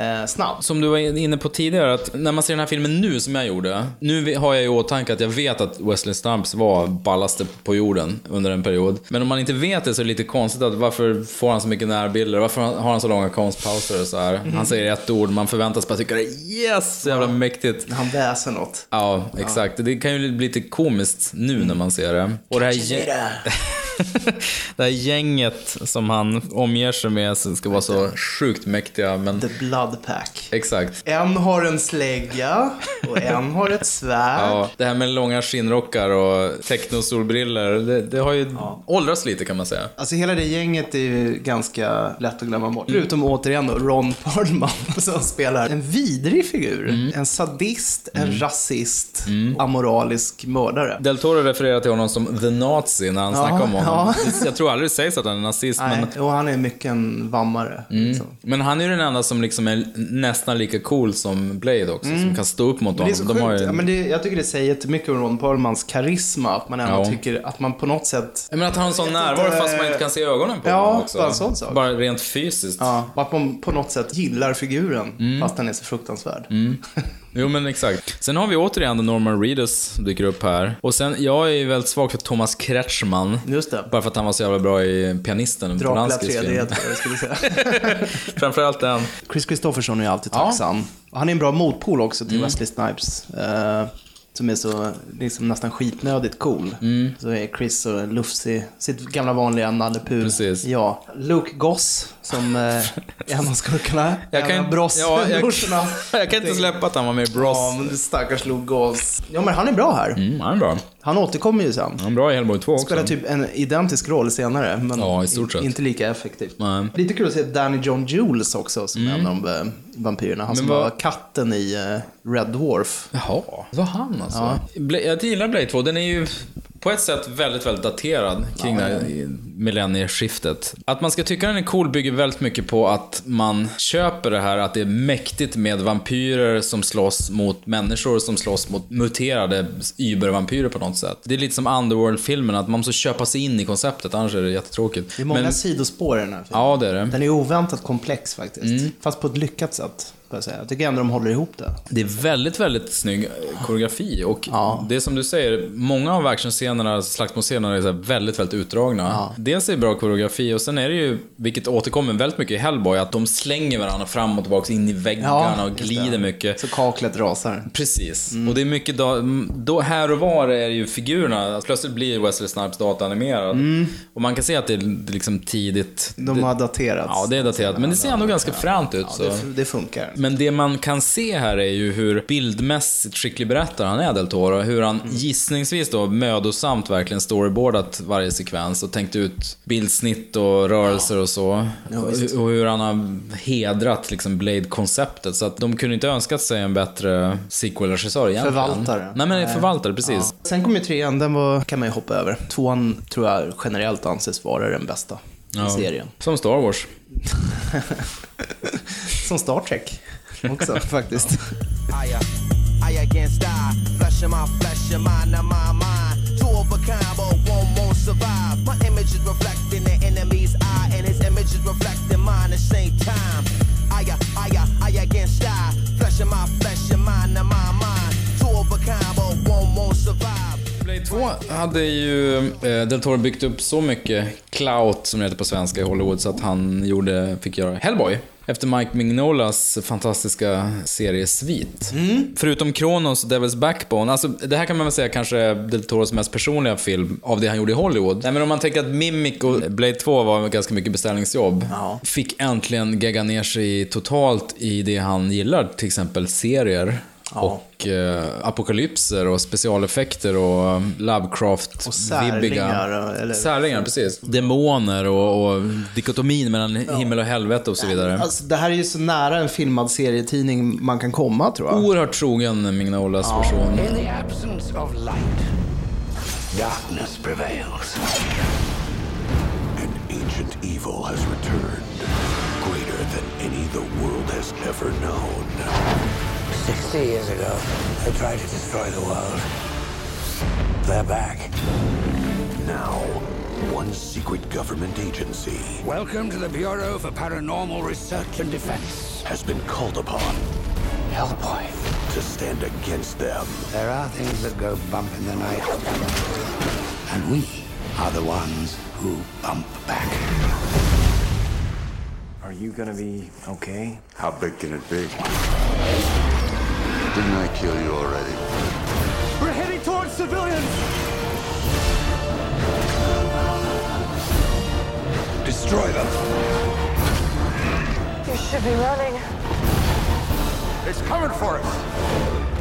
eh, snabb. Som du var inne på tidigare, att när man ser den här filmen nu som jag gjorde. Nu har jag i åtanke att jag vet att Wesley Snipes var ballaste på jorden under en period. Men om man inte vet det så är det lite konstigt att varför får han så mycket närbilder? Varför har han så långa konstpauser och så här? Han säger ett ord, man förväntas bara tycka det yes, så jävla mäktigt. Han väser något. Ja, exakt. Det kan ju bli lite komiskt nu när man ser det. Och det här, det här gänget som han omger sig med ska vara så sjukt mäktiga, men... The Blood Pack. Exakt. En har en slägga och en har ett svärd. Ja, det här med långa skinnrockar och techno-solbrillor, det, det har ju åldrats lite kan man säga. Alltså hela det gänget är ju ganska lätt att glömma bort. Förutom återigen då Ron Perlman som spelar en vidrig figur. En sadist, en rasist, amoralisk mördare. Del Toro refererar till honom som the Nazi när han snackar om honom. Ja. Jag tror aldrig det sägs att han är nazist, Nej, men... och han är mycket en vammare. Mm. liksom. Men han är ju den enda som liksom är nästan lika cool som Blade också, som kan stå upp mot Men honom. De har ju... Ja, men det, jag tycker det säger jättemycket om Ron Perlmans karisma. Att man ändå Ja. tycker att man på något sätt... Menar att han har en sån närvaro inte. fast man inte kan se ögonen på Ja, honom också. bara en sån sak. Bara rent fysiskt. Ja, och att man på något sätt gillar figuren, Mm. fast den är så fruktansvärd. Jo men exakt. Sen har vi återigen Norman Reedus dyker upp här. Och sen, jag är ju väldigt svag för Thomas Kretschmann. Just det. Bara för att han var så jävla bra i Pianisten. Dracula Polanskis 3D, film. tror jag jag skulle säga. Framförallt den. Chris Christopherson är ju alltid Ja. tacksam. Han är en bra motpol också till Mm. Wesley Snipes. eh, som är så liksom nästan skitnödigt cool. Mm. Så är Chris så lufsig, sitt gamla vanliga Nalle. Precis. Ja. Luke Goss, som eh, är en av skurkarna. Jag kan Bross ja, jag- brorsorna. Jag kan inte släppa att han var med i Bros. Ja, men stackars Luke Goss. Ja, men han är bra här. Mm, han är bra. Han återkommer ju sen. Han är bra i Hellboy 2 också. Spelar typ en identisk roll senare, men Ja, inte lika effektivt. Nej. Lite kul att se Danny John Jules också som en av eh, vampyrerna. Han Men som vad- var katten i eh, Red Dwarf. Jaha, det var han alltså. Bla- Jag gillar Blade 2. Den är ju på ett sätt väldigt, väldigt daterad kring det här millennieskiftet. Att man ska tycka den är cool bygger väldigt mycket på att man köper det här att det är mäktigt med vampyrer som slåss mot människor som slåss mot muterade übervampyrer på något sätt. Det är lite som Underworld-filmen, att man måste köpa sig in i konceptet, annars är det jättetråkigt. Det är många Men- sidospår i den här filmen. Ja, det är det. Den är oväntat komplex faktiskt. Mm. Fast på ett lyckat sätt. Jag, säga. jag tycker ändå de håller ihop det. Det är väldigt, väldigt snygg koreografi och det är som du säger, många av actionscenerna, slagsmålscenerna är väldigt, väldigt utdragna. Dels är det bra koreografi och sen är det ju, vilket återkommer väldigt mycket i Hellboy, att de slänger varandra fram och tillbaka in i väggarna och just glider det. mycket. Så kaklet rasar. Precis. Och det är mycket då, då, här och var är ju figurerna, alltså plötsligt blir Wesley Snipes dataanimerad. Och man kan se att det är liksom tidigt. De det, har daterats. Ja, det är daterat. Men det ser ändå ganska fränt ut. så. Det, det funkar. Men det man kan se här är ju hur bildmässigt skicklig berättare han är, Del Toro. Hur han gissningsvis då mödosamt verkligen storyboardat varje sekvens och tänkt ut bildsnitt och rörelser och så. visst. och hur han har hedrat liksom Blade-konceptet. Så att de kunde inte önskat sig en bättre sequel-regissör egentligen. Förvaltare. Nej, men förvaltare, precis. Sen kom ju trean, den var, kan man ju hoppa över. Tvåan tror jag generellt anses vara den bästa Ja. i serien. Som Star Wars. Som Star Trek också faktiskt. I, I against I, flesh of my flesh, your mind of my mind. Two of a kind, but one won't survive. My image is reflecting the enemy's eye, and his image is reflecting mine at the same time. I, I, I against I, flesh of my flesh, 2002 hade ju eh, Del Toro byggt upp så mycket clout, som det heter på svenska, i Hollywood så att han gjorde, fick göra Hellboy. Efter Mike Mignolas fantastiska seriesvit. Mm. Förutom Kronos Devil's Backbone, alltså det här kan man väl säga kanske Del Toros mest personliga film av det han gjorde i Hollywood. Nej men om man tänker att Mimic och Blade 2 var ganska mycket beställningsjobb. Ja. Fick äntligen gegga ner sig totalt i det han gillar, till exempel serier. Och eh, apokalypser och specialeffekter och um, Lovecraft Och särlingar, eller- Särlingar, precis. Demoner och, och dikotomin mellan himmel och helvete och så vidare. Alltså, det här är ju så nära en filmad serietidning man kan komma tror jag. Oerhört trogen Mignolas version. In the absence of light, darkness prevails. An ancient evil has returned, greater than any the world has ever known. Sixty years ago, they tried to destroy the world. They're back. Now, one secret government agency Welcome to the Bureau for Paranormal Research and Defense. has been called upon Hellboy. to stand against them. There are things that go bump in the night. And we are the ones who bump back. Are you gonna be okay? How big can it be? Didn't I kill you already? We're heading towards civilians! Destroy them! You should be running. It's coming for us.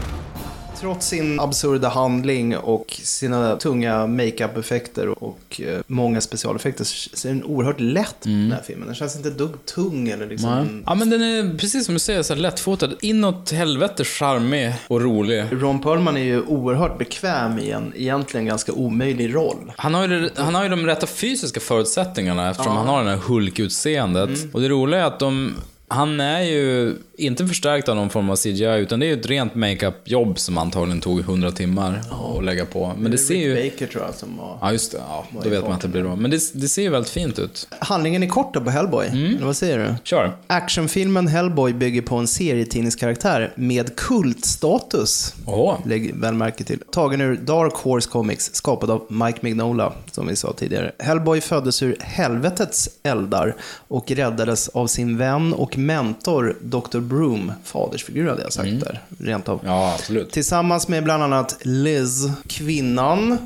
Trots sin absurda handling och sina tunga makeup-effekter och eh, många specialeffekter så är den oerhört lätt, den här filmen. Den känns inte dugg tung eller liksom... Mm. Nej. Ja, men den är precis som du säger, så här lättfotad. Inåt helvete charmig och rolig. Ron Perlman är ju oerhört bekväm i en egentligen ganska omöjlig roll. Han har, ju, det- han har ju de rätta fysiska förutsättningarna eftersom han har den här Hulk-utseendet. Och det roliga är att de, han är ju inte förstärkt av någon form av CGI, utan det är ju ett rent makeup-jobb som antagligen tog 100 timmar att lägga på. Men det ser Rick ju... Baker tror jag som var... Ja, just det. Ja, då vet man att det blir bra. Men det, det ser ju väldigt fint ut. Handlingen är kort då på Hellboy, eller vad säger du? Kör. Actionfilmen Hellboy bygger på en serietidningskaraktär med kultstatus. Åh. Lägg väl märke till. Tagen ur Dark Horse Comics, skapad av Mike Mignola, som vi sa tidigare. Hellboy föddes ur helvetets eldar och räddades av sin vän och mentor Dr. Broom, fadersfigur hade jag sagt där, rent av. Ja, absolut. Tillsammans med bland annat Liz, kvinnan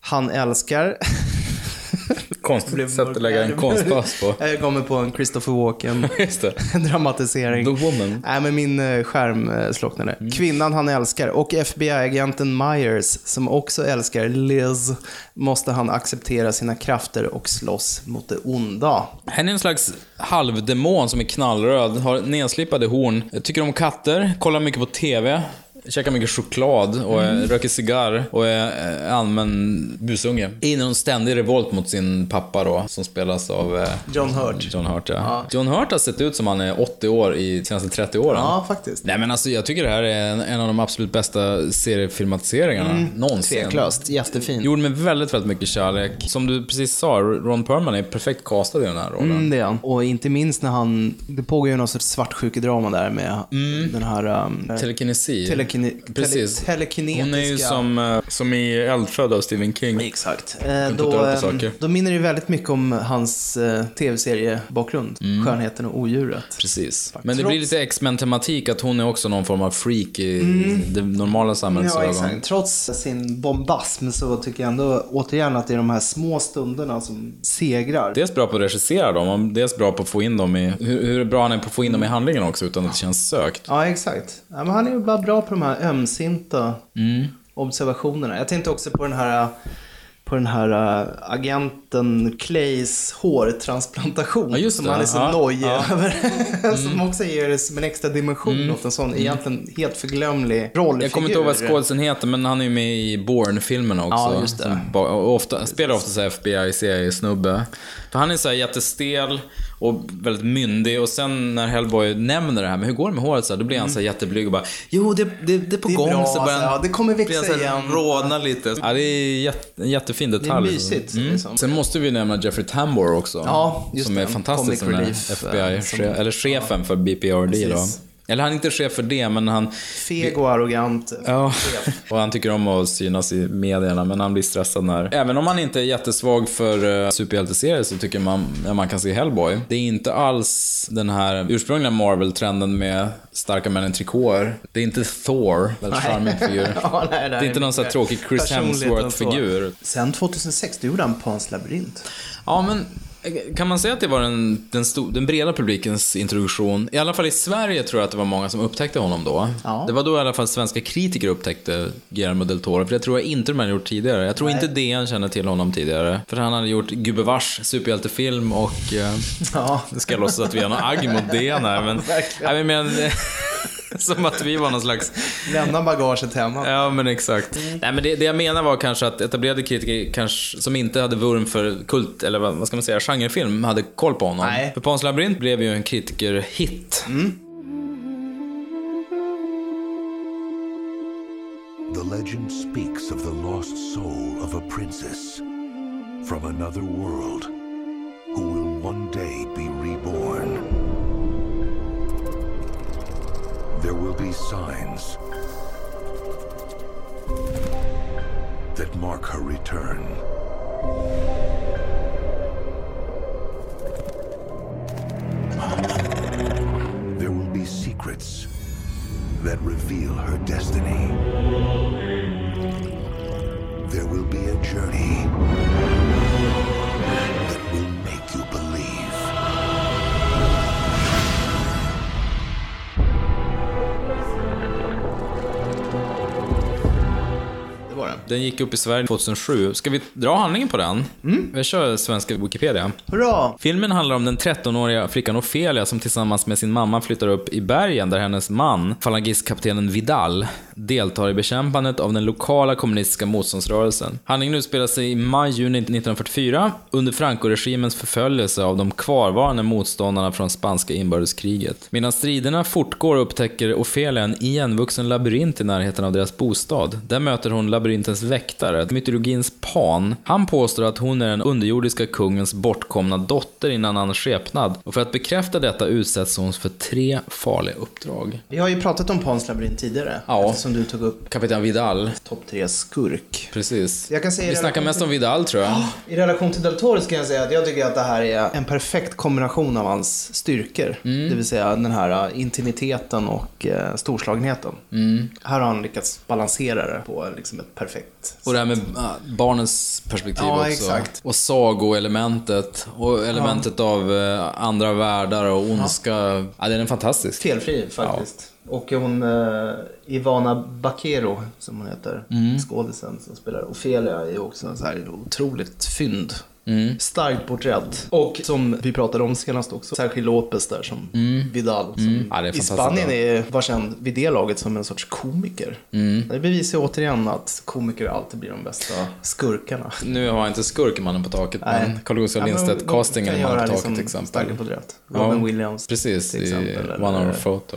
han älskar. Konstigt sätt att lägga en konstpaus på. Jag kommer på en Christopher Walken dramatisering. The Woman. Nej, men min eh, skärm eh, slocknade. Kvinnan han älskar och FBI-agenten Myers, som också älskar Liz, måste han acceptera sina krafter och slåss mot det onda. Han är en slags halvdemon som är knallröd, har nedslipade horn, tycker om katter, kollar mycket på TV, käkar mycket choklad och Mm. röker cigarr och är allmän busunge. I någon ständig revolt mot sin pappa då, som spelas av eh, John Hurt. John Hurt, ja. John Hurt har sett ut som han är 80 år i senaste 30 åren. Ja, faktiskt. Nej men alltså jag tycker det här är en, en av de absolut bästa seriefilmatiseringarna någonsin. Mm. Tveklöst. Jättefin. Gjord med väldigt, väldigt mycket kärlek. Som du precis sa, Ron Perlman är perfekt castad i den här rollen. Mm, det är han. Och inte minst när han, det pågår ju någon sorts svartsjukedrama där med den här... Um, Telekinesi. Precis. Tele, telekinetiska... Hon är ju som, eh, som i Eldfödd av Stephen King. Exakt. Eh, då, eh, då minner det väldigt mycket om hans eh, tv-seriebakgrund. Skönheten och odjuret. Mm. Precis. Men det blir lite X-Men-tematik, att hon är också någon form av freak i det normala samhällets Ja. Trots sin bombasm så tycker jag ändå återigen att det är de här små stunderna som segrar. Dels bra på att regissera dem, och dels bra på att få in dem i... Hur, hur bra han är på att få in dem i handlingen också, utan att det känns sökt. Ja, exakt. Ja, men han är ju bara bra på de här ömsinta Mm. observationerna. Jag tänkte också på den här på den här äh, agenten Clays hårtransplantation. Ja, just som det. han är så Ja, nojig ja. Mm. över. som också ger det som en extra dimension åt en sån egentligen helt förglömlig rollfigur. Jag kommer inte ihåg vad skådisen heter, men han är ju med i Bourne-filmerna också. Ja, just det. Som ofta, spelar ofta så här FBI-CIA-snubbe. För han är så här jättestel och väldigt myndig och sen när Hellboy nämner det här, men hur går det med håret? Så här, då blir han så här jätteblyg och bara Jo, det, det, det är på Det är gång. bra, så börjar alltså. han- Ja, det kommer växa så här igen. Rodna lite. Ja, det är jätte, en jättefin detalj. Det är mysigt, liksom. Sen måste vi nämna Jeffrey Tambor också. Ja, just som det. är fantastisk. Comic relief, FBI, eh, som- eller chefen för BPRD då. Eller han är inte chef för det, men han... Feg och arrogant. Ja, och han tycker om att synas i medierna, men han blir stressad när... Även om han inte är jättesvag för uh, superhjälteserier så tycker man att man kan se Hellboy. Det är inte alls den här ursprungliga Marvel-trenden med starka män i trikåer. Det är inte Thor, väldigt charmig figur. Ja, nej, nej, det är inte någon sån här tråkig Chris Hemsworth-figur. Sen 2006, då gjorde han Pans labyrint. Ja, men kan man säga att det var den, den, sto- den breda publikens introduktion? I alla fall i Sverige tror jag att det var många som upptäckte honom då. Ja. Det var då i alla fall svenska kritiker upptäckte Guillermo del Toro, för det tror jag inte de hade gjort tidigare. Jag tror Nej. inte DN känner till honom tidigare. För han hade gjort gubevars superhjältefilm och... Eh, Ja. det ska jag låtsas att vi har någon agg mot DN här, men... Nej, men som att vi var någon slags... Lämna bagaget hemma. Ja, men exakt. Nej, men det, det jag menar var kanske att etablerade kritiker kanske, som inte hade vurm för kult, eller vad, vad ska man säga, genrefilm, hade koll på honom. Nej. För Pans labyrint blev ju en kritikerhit. The legend speaks of the lost soul of a princess from another world who will one day be reborn. There will be signs that mark her return. There will be secrets that reveal her destiny. There will be a journey Den gick upp i Sverige 2007. Ska vi dra handlingen på den? Mm. Vi kör svenska Wikipedia. Hurra! Filmen handlar om den 13-åriga flickan Ofelia som tillsammans med sin mamma flyttar upp i bergen där hennes man, falangistkaptenen Vidal, deltar i bekämpandet av den lokala kommunistiska motståndsrörelsen. Handlingen utspelar sig i maj-juni 1944 under Franco-regimens förföljelse av de kvarvarande motståndarna från spanska inbördeskriget. Medan striderna fortgår upptäcker Ofelia en igenvuxen labyrint i närheten av deras bostad. Där möter hon labyrintens väktare, mytologins Pan. Han påstår att hon är den underjordiska kungens bortkomna dotter i en annan skepnad och för att bekräfta detta utsätts hon för tre farliga uppdrag. Vi har ju pratat om Pans labyrint tidigare. Ja. Eftersom du tog upp Kapten Vidal. topp tre skurk. Precis. Jag kan säga Vi snackar mest om Vidal tror jag. I relation till Del Toro kan jag säga att jag tycker att det här är en perfekt kombination av hans styrkor. Mm. Det vill säga den här uh, intimiteten och uh, storslagenheten. Mm. Här har han lyckats balansera det på liksom ett perfekt Och det här med äh, barnens perspektiv Ja, också. exakt. Och sagoelementet. Och elementet av äh, andra världar och ondska. Ja. det är en fantastisk. Felfri faktiskt. Och hon, uh, Ivana Bakero, som hon heter, Mm. skådisen som spelar Ofelia, är också en så här otroligt fynd. Mm. Starkt porträtt. Och som vi pratade om senast också, Sergio Lopez där som Vidal. Som Mm. Ja, det I Spanien är, var känd vid det laget som en sorts komiker. Mm. Det bevisar ju återigen att komiker alltid blir de bästa skurkarna. Nu har jag inte skurk i Mannen på taket, Nej. men Carl Gustaf Ja, Lindstedt castingen i Mannen på taket liksom till exempel. Robin Williams Precis, till i exempel, One eller- Hour Photo.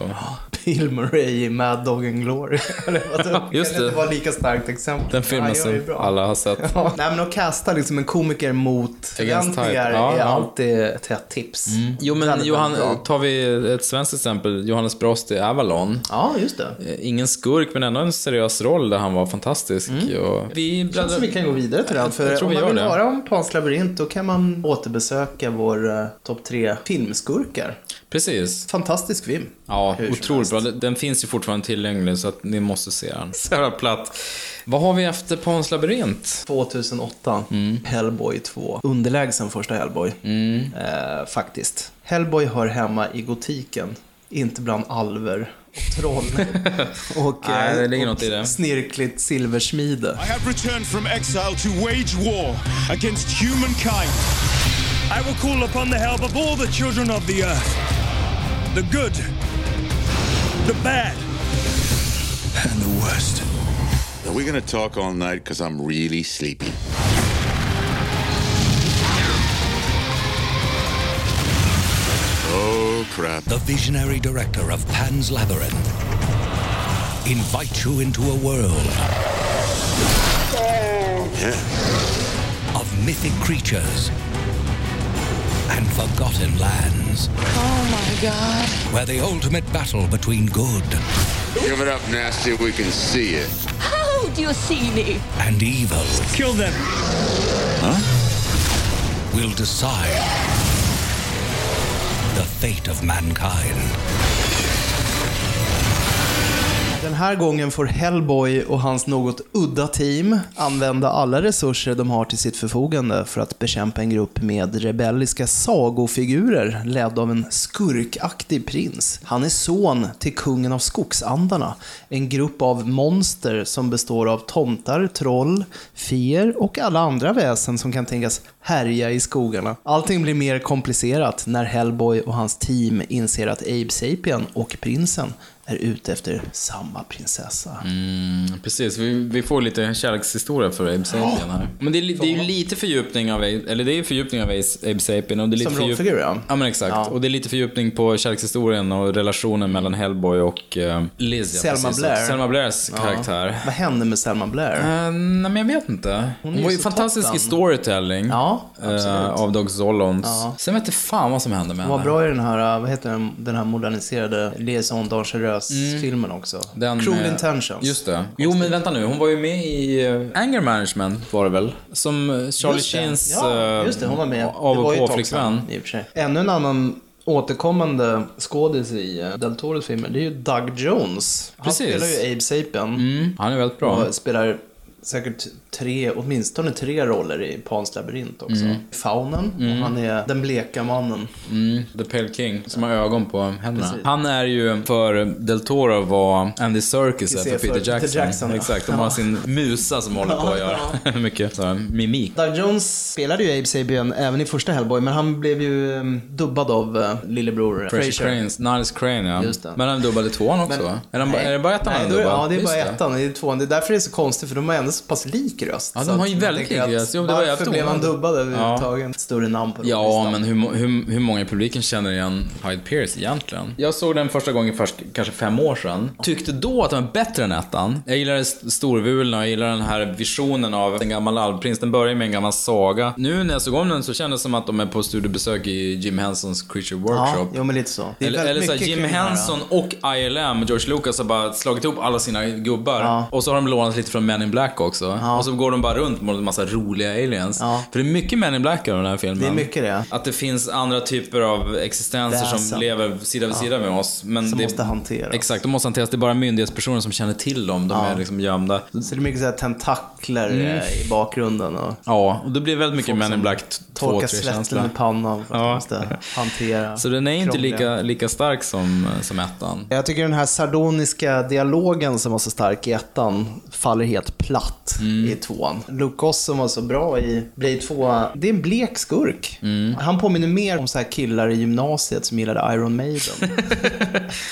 Bill Murray i Mad Dog and Glory. Just det. inte vara lika starkt exempel. Den filmen det som alla har sett. Ja. Nej men att casta liksom en komiker mot förväntningar type. Ja, är ja. alltid ett hett tips. Jo men Johan, tar vi ett svenskt exempel, Johannes Brost i Avalon. Ja, just det. Eh, Ingen skurk, men ändå en seriös roll där han var fantastisk. Och vi Det känns som vi kan gå vidare till den. För Jag tror om man vill det. höra om Pans labyrint då kan man återbesöka vår uh, topp tre filmskurkar. Precis. Fantastisk film. Ja, otroligt bra. Den- finns ju fortfarande tillgänglig så att ni måste se den. Så jävla platt. Vad har vi efter Pans labyrint? 2008, Mm. Hellboy 2. Underlägsen första Hellboy. Eh, faktiskt. Hellboy hör hemma i gotiken, inte bland alver och troll. och, Nej, eh, det ligger och något i det. snirkligt silversmide. I have returned from exile to wage war against humankind. I will call upon the help of all the children of the earth. The good, the bad, and the worst. Are we gonna talk all night? Because I'm really sleepy. Oh, crap. The visionary director of Pan's Labyrinth invites you into a world Yeah. of mythic creatures and forgotten lands Oh my god. where the ultimate battle between good Give it up, nasty. We can see it. How do you see me? and evil Kill them. Huh? Will decide the fate of mankind. Den här gången får Hellboy och hans något udda team använda alla resurser de har till sitt förfogande för att bekämpa en grupp med rebelliska sagofigurer ledd av en skurkaktig prins. Han är son till kungen av skogsandarna, en grupp av monster som består av tomtar, troll, fier och alla andra väsen som kan tänkas härja i skogarna. Allting blir mer komplicerat när Hellboy och hans team inser att Abe Sapien och prinsen är ute efter samma prinsessa. Mm, precis, vi, vi får lite kärlekshistoria för Abe Sapien här. Men det är, det är ju lite fördjupning av, eller det är ju fördjupning av Abe Sapien. Och det är lite Som fördjup- rollfigur, ja. Ja men exakt. Ja. Och det är lite fördjupning på kärlekshistorien och relationen mellan Hellboy och uh, Liz. ja, Selma precis. Blair. Selma Blairs Ja. karaktär. Vad hände med Selma Blair? Eh, nej men jag vet inte. Hon, ju var ju fantastisk toppen. i storytelling. Ja, eh, absolut. av Doug Zollons. Ja. Sen vet jag fan vad som hände med Hon var henne. bra i den här, vad heter den, den här moderniserade Liaison Dangereuse-filmen också. Den Cruel med- Intentions. Just det. Jo, men vänta nu. Hon var ju med i uh, Anger Management, var det väl? Som eh, Charlie Just det. Sheens Ja, eh, just det. Hon var med. av Det var och ju ett tag på-flickvän. sedan, i och för sig. Ännu en annan återkommande skådis i eh, Del Toros filmer, det är ju Doug Jones. Han Precis. spelar ju Abe Sapien. Mm, han är väldigt bra. Och spelar säkert tre, åtminstone tre roller i Pans labyrint också. Mm. Faunen, Mm. och han är den bleka mannen. Mm, The Pale King, som har ögon på händerna. Precis. Han är ju, för Del Toro var Andy Serkis är ser för Peter Jackson. Peter Jackson, ja. Exakt, de har sin musa som håller på att göra mycket så mimik. Doug Jones spelade ju Abe Sapien även i första Hellboy, men han blev ju um, dubbad av uh, lillebror Fraser. Cranes, Niles Crane ja. Just det. Men han dubbade tvåan också Men- va? Är, Nej. är det bara ettan Nej, han är- dubbade? Ja, det är bara ettan. Det är tvåan. Det är därför det är så konstigt, för de har ändå så pass lik röst. Ja, de har ju väldigt lik röst. Jo, det var Varför blev han dubbad överhuvudtaget? Större namn på den Ja, listan. men hur, hur, hur många i publiken känner igen Hyde Pierce egentligen? Jag såg den första gången först kanske fem år sedan. Tyckte då att den var bättre än ettan. Jag gillar st- storvulna, jag gillar den här visionen av en gammal alvprins. Den börjar med en gammal saga. Nu när jag såg om den så kändes det som att de är på studiebesök i Jim Hensons Creature Ja, Workshop. jo men lite så. Det är Eller, eller så Jim Henson och ILM, George Lucas, har bara slagit ihop alla sina gubbar. Ja. Och så har de lånat lite från Men in Black också. Och så går de bara runt mot en massa roliga aliens. Ja. För det är mycket Men in Black över den här filmen. Det är mycket det. Att det finns andra typer av existenser som lever sida vid Ja. sida med oss. Men Som det, måste hanteras. Exakt, de måste hanteras. Det är bara myndighetspersoner som känner till dem. De Ja. är liksom gömda. Så det är mycket så här tentakler Mm. eh, i bakgrunden och Ja, och det blir väldigt mycket Men in Black torkar 2-3 svetten i pannan för att Ja. måste hantera Så den är inte krångliga- lika, lika stark som, som ettan. Jag tycker den här sardoniska dialogen som var så stark i ettan faller helt platt Mm. i tvåan. Luke Goss som var så bra i Blade 2, det är en blek skurk. Mm. Han påminner mer om så här killar i gymnasiet som gillade Iron Maiden.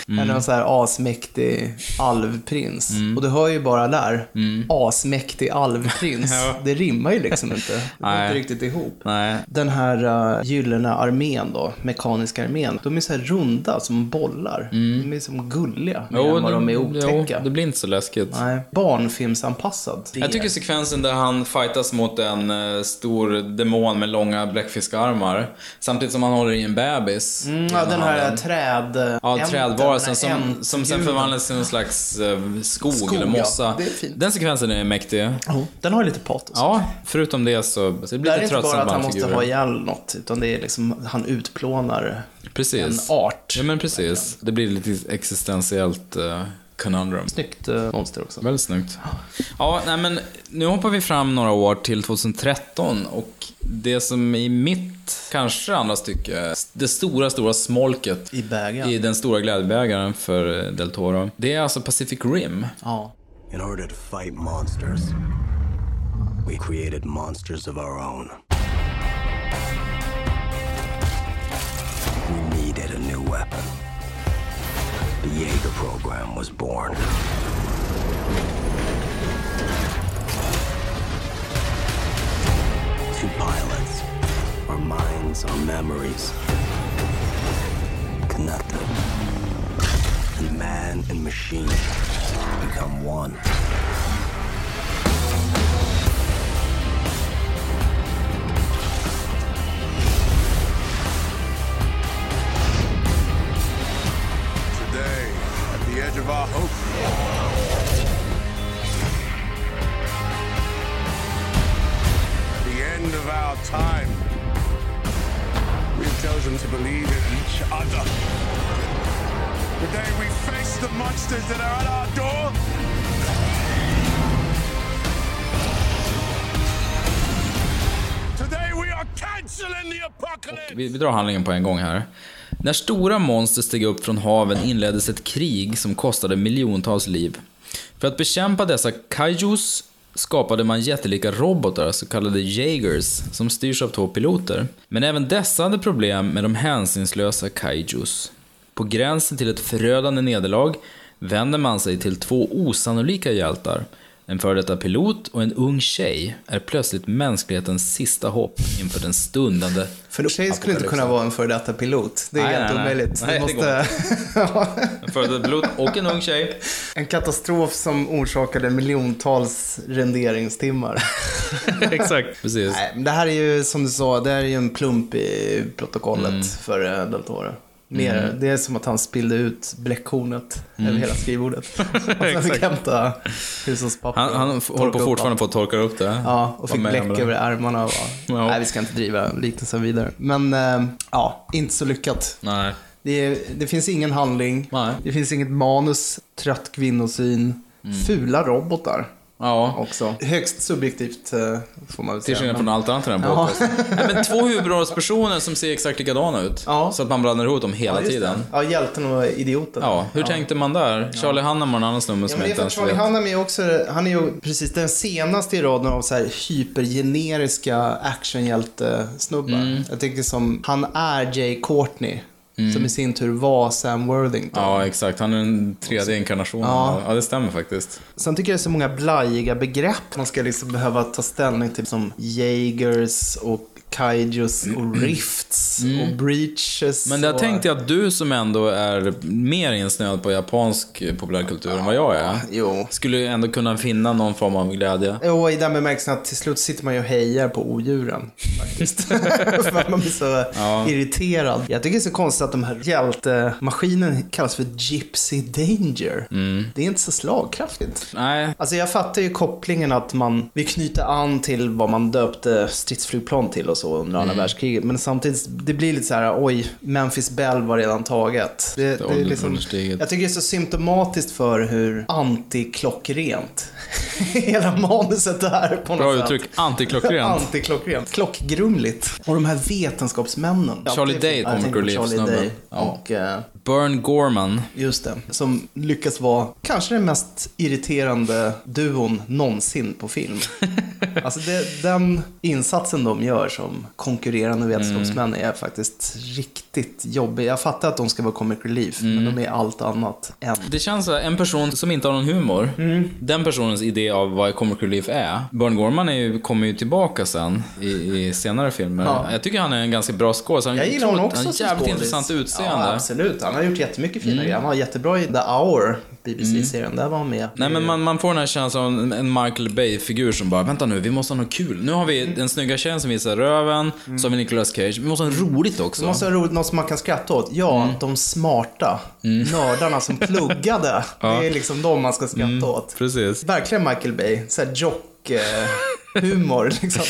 Mm. Än en så här asmäktig alvprins. Och du hör ju bara där, asmäktig alvprins. Ja. Det rimmar ju liksom inte. Det går inte riktigt ihop. Nej. Den här uh, gyllene armén då, mekaniska armén, de är så här runda som bollar. De är som gulliga mer än vad de är otäcka. jo, det blir inte så läskigt. Nej, barnfilmsanpassad. Jag tycker sekvensen där han fightas mot en eh, stor demon med långa bläckfiskarmar. Samtidigt som han håller i en bebis. Mm, ja, den här handen. träd... Ja, trädvarelsen som, ämt- som sen förvandlas till någon slags eh, skog, Skog, eller ja. mossa. Det är fint. Den sekvensen är mäktig. Jo, den har ju lite patos. Ja, förutom det så, så det Det blir är lite inte bara tröttsamt att han måste figurer. ha ihjäl något, utan det är liksom, han utplånar Precis. en art. Ja, men precis. Det blir lite existentiellt uh, conundrum. Snyggt uh, monster också. Väldigt snyggt. Ja, nej men nu hoppar vi fram några år till 2013 och det som i mitt, kanske andra stycke, det stora, stora smolket I bägaren. i den stora glädjebägaren för eh, Del Toro. Det är alltså Pacific Rim. Ja. In order to fight monsters, we created monsters of our own. We needed a new weapon. The Jaeger program was born. Two pilots, our minds, our memories, connected. And man and machine become one. Vi, vi drar handlingen på en gång här. När stora monster steg upp från haven inleddes ett krig som kostade miljontals liv. För att bekämpa dessa kaijus skapade man jättelika robotar, så kallade Jagers, som styrs av två piloter. Men även dessa hade problem med de hänsynslösa kaijus. På gränsen till ett förödande nederlag vänder man sig till två osannolika hjältar. En före detta pilot och en ung tjej är plötsligt mänsklighetens sista hopp inför den stundande För en tjej skulle inte kunna vara en före detta pilot. Det är Nej, helt nej, omöjligt. Nej, det det måste... En före detta pilot och en ung tjej. En katastrof som orsakade miljontals renderingstimmar. Exakt. Precis. Nej, det här är ju som du sa, det här är ju en plump i protokollet Mm. för Del Toro. Mer, Mm. Det är som att han spillde ut bläckkornet Mm. över hela skrivbordet. och sen fick hämta hushållspapper. Han, han håller på fortfarande på att torka upp det. Ja, och fick bläck över ärmarna. Och, Ja. Nej, vi ska inte driva liknelsen vidare. Men eh, ja, inte så lyckat. Nej. Det, det finns ingen handling, Nej. det finns inget manus, trött kvinnosyn, Mm. fula robotar. Ja. också. Högst subjektivt eh, får man väl Till säga. skillnad från men- allt annat i den här Ja. Nej, men två huvudrollspersoner som ser exakt likadana ut. Så att man blandar ihop dem hela Ja, tiden. Ja, hjälten och idioten. Ja, hur tänkte man där? Charlie Hunnam och en annan snubbe Ja, som jag inte ens Charlie vet. Hunnam är också, han är ju precis den senaste i raden av så här hypergeneriska actionhjältesnubbar. Mm. Jag tycker som, han är Jay Courtney. Mm. Som i sin tur var Sam Worthington. Ja, exakt. Han är den tredje inkarnationen. Ja. Ja. det stämmer faktiskt. Sen tycker jag det är så många blajiga begrepp man ska liksom behöva ta ställning till. Som Jaegers och Kaijus och Rifts och Breaches. Mm. Men där och... tänkte jag att du som ändå är mer insnöad på japansk populärkultur än vad jag är. Jo. Skulle ju ändå kunna finna någon form av glädje. Jo, i den bemärkelsen att till slut sitter man ju och hejar på odjuren. Faktiskt. För att man blir så Ja. irriterad. Jag tycker det är så konstigt att de här hjältemaskinen kallas för Gypsy Danger. Det är inte så slagkraftigt. Nej. Alltså jag fattar ju kopplingen att man vill knyta an till vad man döpte stridsflygplan till och så under andra världskriget. Men samtidigt, det blir lite så här, oj, Memphis Bell var redan taget. Det, det är liksom, jag tycker det är så symptomatiskt för hur antiklockrent hela manuset är på något Bra sätt. uttryck. Antiklockrent. Antiklockrent. Klockgrumligt. Och de här vetenskapsmännen. Charlie Ja, Day, Charlie snubbe. Day. Ja. Och, eh, Burn Gorman. Just det. Som lyckas vara kanske den mest irriterande duon någonsin på film. alltså det, den insatsen de gör som konkurrerande vetenskapsmän är faktiskt riktigt jobbig. Jag fattar att de ska vara comic relief, men de är allt annat än. Det känns här, en person som inte har någon humor. Mm. Den personens idé av vad comic relief är. Burn Gorman är ju, kommer ju tillbaka sen i, i senare filmer. Ja. Jag tycker han är en ganska bra skådis. Jag gillar honom också Han har som jävligt skådis. intressant utseende. Ja, absolut. Han har gjort jättemycket fina Mm. grejer. Han var jättebra i The Hour, BBC-serien. Där var han med. Nej men man, man får den här känslan av en- Michael Bay-figur som bara, vänta nu, vi måste ha något kul. Nu har vi den snygga tjejen som visar röven, så har vi Nicolas Cage. Vi måste ha roligt också. Det måste vara roligt, något som man kan skratta åt. Ja, de smarta nördarna som pluggade. Mm. Ja. Mm. Det är liksom de man ska skratta åt. Precis. Verkligen Michael Bay. Såhär jock-humor liksom.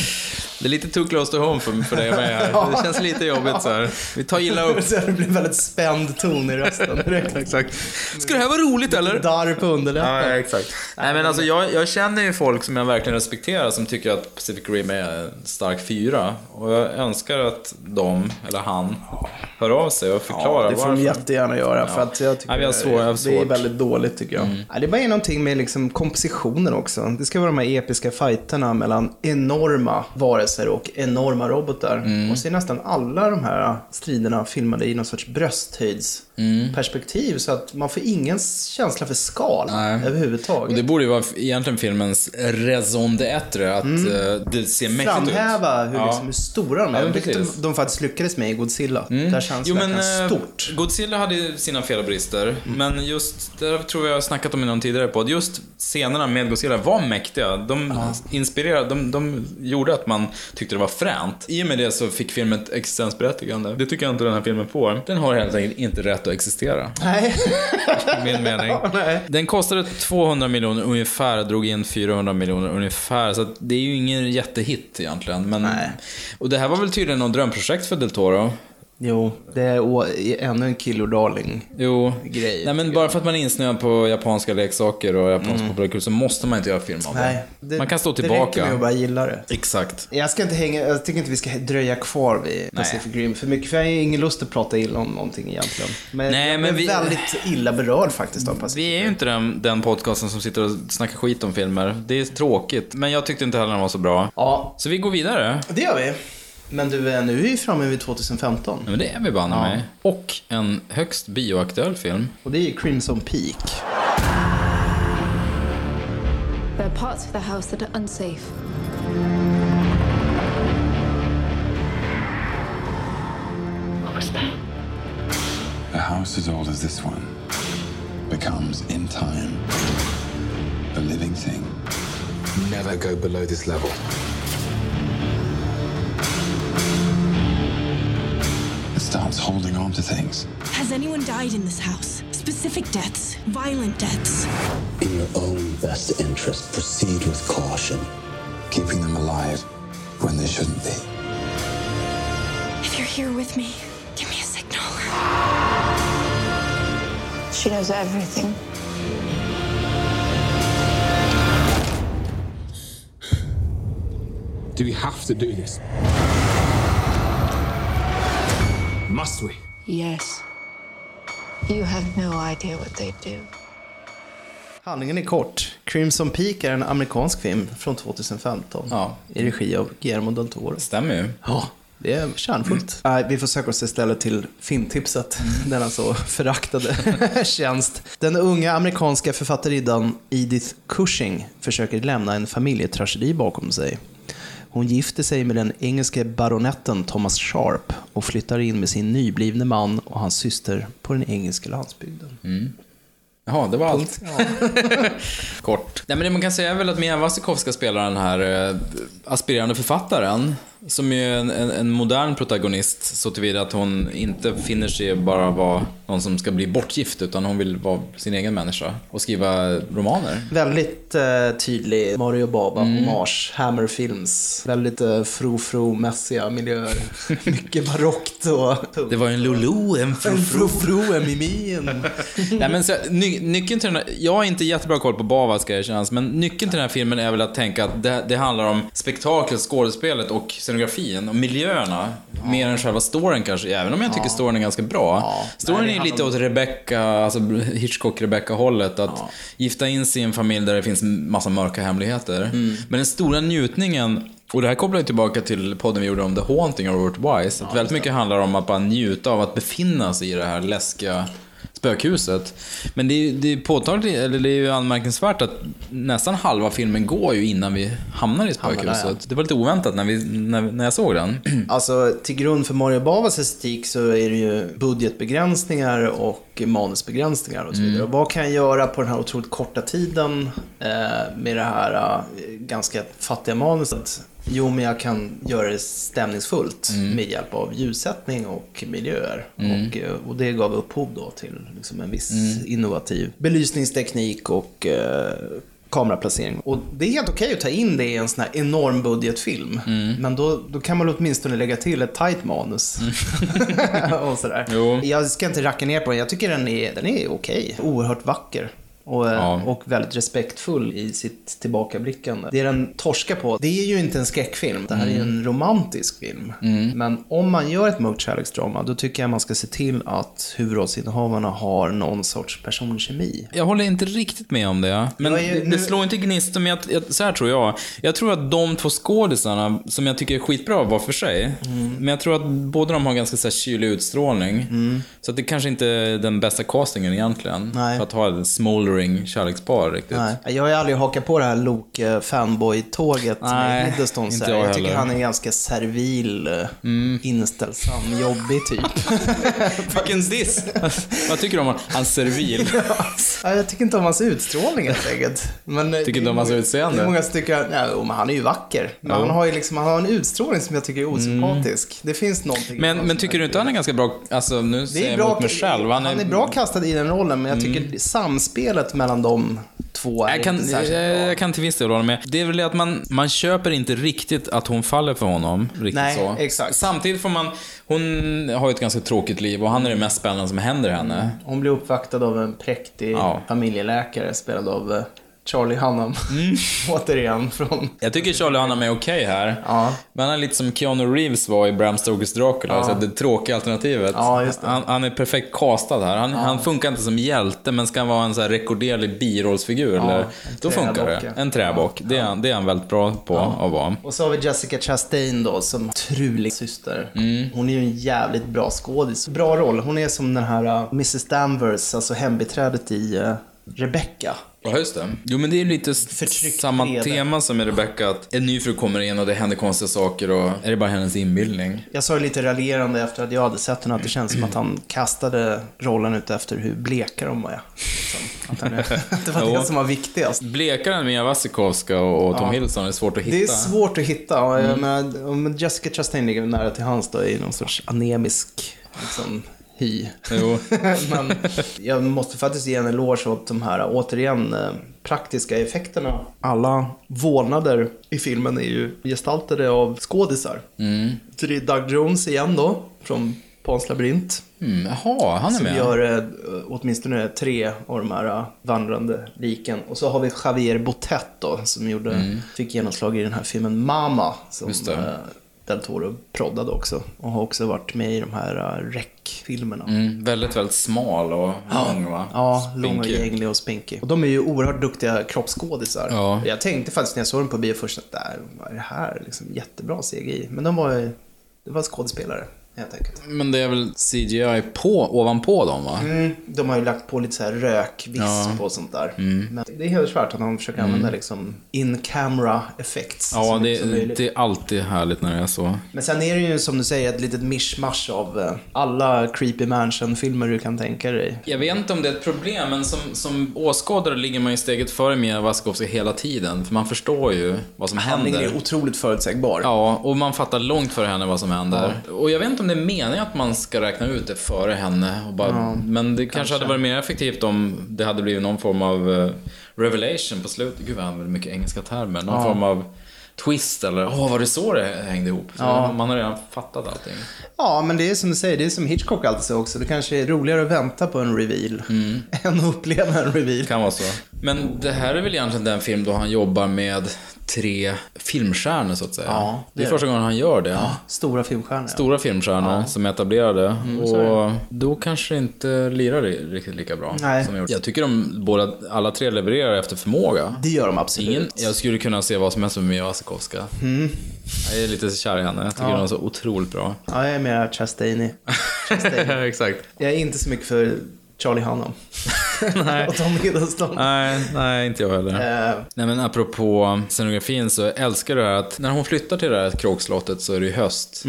Det är lite too close to home för, för dig mig här. Ja. Det känns lite jobbigt så här. Vi tar illa upp. Så det blir väldigt spänd ton i rösten direkt. Exakt. Ska det här vara roligt eller? Darr på underläppen. Ja, exakt. Nej men alltså jag, jag känner ju folk som jag verkligen respekterar som tycker att Pacific Rim är en stark fyra. Och jag önskar att de, eller han, hör av sig och förklarar Ja, det får de varför. jättegärna göra. För att jag tycker Nej, vi har svår- jag har det är svårt. Mm. väldigt dåligt tycker jag. Ja, det är bara någonting med liksom kompositionen också. Det ska vara de här episka fighterna mellan enorma varelser och enorma robotar. Mm. Och så är nästan alla de här striderna filmade i någon sorts brösthöjdsperspektiv. Så att man får ingen känsla för skal Nej. överhuvudtaget. Och det borde ju vara egentligen filmens raison d'être, att eh, det ser mäktigt ut. Mm. Framhäva hur, Ja. liksom, hur stora de är. Ja, vilket de, de faktiskt lyckades med i Godzilla. Där känns Jo men verkligen eh, stort. Godzilla hade sina fel och brister. Mm. Men just, det tror jag jag har snackat om i någon tidigare podd. Just scenerna med Godzilla var mäktiga. De inspirerade, de, de gjorde att man tyckte det var fränt. I och med det så fick filmen ett existensberättigande. Det tycker jag inte den här filmen får. Den har helt enkelt inte rätt att existera. Nej. Min mening. Nej. Den kostade 200 miljoner ungefär, drog in 400 miljoner ungefär. Så att det är ju ingen jättehit egentligen. Men, och det här var väl tydligen något drömprojekt för Del Toro. Jo, det är å- ännu en Killer Darling Jo. grej. Nej men bara för att man är insnöad på japanska leksaker och japansk populärkultur så måste man inte göra film av. Mm. Nej, det, man kan stå Det räcker tillbaka. med att bara gilla det. Exakt. Jag ska inte hänga, jag tycker inte vi ska dröja kvar vid Pacific Rim för mycket, för jag har ingen lust att prata illa om någonting egentligen. Men Nej, jag men är vi- väldigt illa berörd faktiskt av Pacific Vi är ju inte den, den podcasten som sitter och snackar skit om filmer. Det är tråkigt, men jag tyckte inte heller den var så bra. Ja. Så vi går vidare. Det gör vi. Men du, nu är vi framme vid 2015. Ja, men det är vi banne Ja. mig. Och en högst bioaktuell film. Och det är Crimson Peak. There are parts of the house that are unsafe. What was that? A house as old as this one becomes, in time, a living thing. Never go below this level. It starts holding on to things. Has anyone died in this house? Specific deaths, violent deaths. In your own best interest, proceed with caution. keeping them alive when they shouldn't be. If you're here with me, give me a signal. She knows everything. Do we have to do this? Must we? Yes. You have no idea what they do. Handlingen är kort. Crimson Peak är en amerikansk film från 2015. Ja. I regi av Guillermo del Toro. Stämmer ju. Ja, det är kärnfullt. Nej, vi får söka oss istället till filmtipset, denna så föraktade tjänst. Den unga amerikanska författarinnan Edith Cushing försöker lämna en familjetragedi bakom sig. Hon gifter sig med den engelske baronetten Thomas Sharp och flyttar in med sin nyblivne man och hans syster på den engelska landsbygden. Mm. Jaha, det var allt. Kort. Nej, men det man kan säga är väl att Mia Wasikowska spelar den här eh, aspirerande författaren. Som är en, en, en modern protagonist så tillvida att hon inte finner sig bara vara någon som ska bli bortgift utan hon vill vara sin egen människa och skriva romaner. Väldigt eh, tydlig Mario Baba Mm. hommage, Hammer Films. Väldigt eh, fro-fro-mässiga miljöer. Mycket barockt och... Det var en Lulu, en fro-fro, en mimi, en... Nej, men så, ny, nyckeln till den här, jag har inte jättebra koll på Bava ska erkännas, men nyckeln till den här filmen är väl att tänka att det, det handlar om spektaklet, skådespelet och scenografin och miljöerna. Mer än själva storyn kanske, även om jag tycker storyn är ganska bra. storyn Nej, är lite åt Rebecca, alltså Hitchcock-Rebecca-hållet. Att gifta in sig i en familj där det finns massa mörka hemligheter. Mm. Men den stora njutningen och det här kopplar ju tillbaka till podden vi gjorde om The Haunting av Robert Wise. Att väldigt mycket handlar om att bara njuta av att befinna sig i det här läskiga spökhuset. Men det är, det är påtagligt, eller det är ju anmärkningsvärt att nästan halva filmen går ju innan vi hamnar i Hamnar där, spökhuset. ja. Det var lite oväntat när, vi, när, när jag såg den. Alltså till grund för Mario Bavas estetik så är det ju budgetbegränsningar och manusbegränsningar och så vidare. Mm. Och vad kan jag göra på den här otroligt korta tiden eh, med det här eh, ganska fattiga manuset? Jo, men jag kan göra det stämningsfullt med hjälp av ljussättning och miljöer. Mm. Och, eh, och det gav upphov då till liksom en viss Mm. innovativ belysningsteknik och eh, kameraplacering. Och det är helt okej att ta in det i en sån här enorm budgetfilm. Mm. Men då, då kan man åtminstone lägga till ett tight manus. och sådär. Jo. Jag ska inte racka ner på den. Jag tycker den är, den är okej. Oerhört vacker. Och, eh, Ja. och väldigt respektfull i sitt tillbakablickande. Det den torskar på, det är ju inte en skräckfilm. Det här är ju en romantisk film. Mm. Men om man gör ett mörkt kärleksdrama, då tycker jag man ska se till att huvudrollsinnehavarna har någon sorts personlig kemi. Jag håller inte riktigt med om det. Men är ju- det, nu- det slår inte gnistor, men jag, jag, så här tror jag. Jag tror att de två skådisarna, som jag tycker är skitbra var för sig, Mm. men jag tror att båda de har ganska så här kylig utstrålning. Så att det kanske inte är den bästa castingen egentligen. Nej. För att ha ett smoldering kärlekspar riktigt. Nej. Jag har ju aldrig hakat på det här Loke fanboy-tåget Nej, med Hiddleston. inte här. jag jag tycker. Mm. han är ganska servil, inställsam, jobbig typ. Vilken diss! Vad tycker du om honom? Han servil. Ja, jag tycker inte om hans utstrålning helt enkelt. Men, eh, Tycker inte är om hans utseende? Det är många som tycker, nej, men han är ju vacker. Men han har ju liksom, han har en utstrålning som jag tycker är osympatisk. Det finns någonting. Men, men tycker du inte han är ganska bra, alltså nu det säger är jag bra, emot mig själv. Han är, bra kastad i den rollen, men jag tycker samspelet mellan de två är Jag kan, inte särskilt bra. jag kan till viss del hålla med. Det är väl det att man, man köper inte riktigt att hon faller för honom. Riktigt Nej, så. exakt. Samtidigt får man, hon har ju ett ganska tråkigt liv och han är det mest spännande som händer henne. Hon blir uppvaktad av en präktig Ja. familjeläkare spelad av eh, Charlie Hunnam. Återigen från... Jag tycker Charlie Hunnam är okej här. Ja. Men han är lite som Keanu Reeves var i Bram Stokers Dracula, Ja. så det tråkiga alternativet. Ja, just det. Han, han är perfekt castad här. Han, han funkar inte som hjälte, men ska han vara en så här rekorderlig birollsfigur, Ja, eller, då funkar det. ja. En träbock. Det, är det är han väldigt bra på att vara. Och så har vi Jessica Chastain då som trulig syster. Mm. Hon är ju en jävligt bra skådis. Bra roll. Hon är som den här uh, Mrs Danvers, alltså hembiträdet i uh, Rebecca. Ja, just det. Jo, men det är lite s- samma vrede. tema som med Rebecca, att en ny fru kommer in och det händer konstiga saker och är det bara hennes inbildning? Jag sa ju lite raljerande efter att jag hade sett henne att det känns som att han kastade rollen ut efter hur bleka de var. Liksom. Att, han, det var det som var viktigast. Blekare än Mia Wasikowska och Tom Ja. Hiddleston är svårt att hitta. Det är svårt att hitta. Mm. om Jessica Chastain ligger nära till hans då i någon sorts anemisk liksom, Jo. Men jag måste faktiskt ge en eloge åt de här, återigen, eh, praktiska effekterna. Alla vålnader i filmen är ju gestaltade av skådisar. Mm. Så det är Doug Jones igen då, från Pans labyrint. Mm, jaha, han är Som med. gör eh, åtminstone tre av de här eh, vandrande liken. Och så har vi Javier Botet då, som gjorde, Mm. fick genomslag i den här filmen Mama. Som Del Toro proddade också. Och har också varit med i de här uh, Rec-filmerna. Mm, väldigt, väldigt smal och lång va? Ja, lång och gänglig och spinkig. Och de är ju oerhört duktiga kroppsskådisar. Ja. Jag tänkte faktiskt när jag såg dem på bio först att där, vad är det här? Liksom, jättebra CGI. Men de var ju, det var skådespelare helt enkelt. Men det är väl CGI på, ovanpå dem va? Mm, de har ju lagt på lite så här rökvisp Ja. och sånt där. Mm. Men det är helt klart att de försöker Mm. använda liksom in-camera effects. Ja, det, det är alltid härligt när det är så. Men sen är det ju som du säger ett litet mischmasch av eh, alla Creepy Mansion-filmer du kan tänka dig. Jag vet inte om det är ett problem, men som, som åskådare ligger man ju steget före Mia Wasikowska hela tiden. För man förstår ju vad som Handlingen händer. är otroligt förutsägbar. Ja, och man fattar långt före henne vad som händer. Och jag vet inte om det är meningen att man ska räkna ut det före henne. Och bara, Ja, men det kanske, kanske. hade varit mer effektivt om det hade blivit någon form av eh, revelation på slutet. Gud jag använder mycket engelska termer. Någon Ja. form av twist eller, åh var det så det hängde ihop? Så Ja. Man har redan fattat allting. Ja, men det är som du säger, det är som Hitchcock alltid säger också. Det kanske är roligare att vänta på en reveal än att uppleva en reveal. Mm. kan vara så. Men det här är väl egentligen den film då han jobbar med tre filmstjärnor så att säga. Ja, det är det är första gången han gör det. Ja, stora filmstjärnor. Stora filmstjärnor Ja. som är etablerade. Mm, och då kanske det inte lirar ri- riktigt lika bra. Nej. Som jag, jag tycker de båda, alla tre levererar efter förmåga. Det gör de absolut. Ingen, jag skulle kunna se vad som helst med Mia Wasikowska. Mm. Jag är lite kär i henne. Jag tycker Ja. hon är så otroligt bra. Ja, jag är mer Chastain. Exakt. Jag är inte så mycket för Charlie Hunnam. Nej. och Tom Hiddleston. Nej, nej, inte jag heller. Eh, Nej men apropå scenografin så älskar jag det här att när hon flyttar till det här kråkslottet så är det ju höst.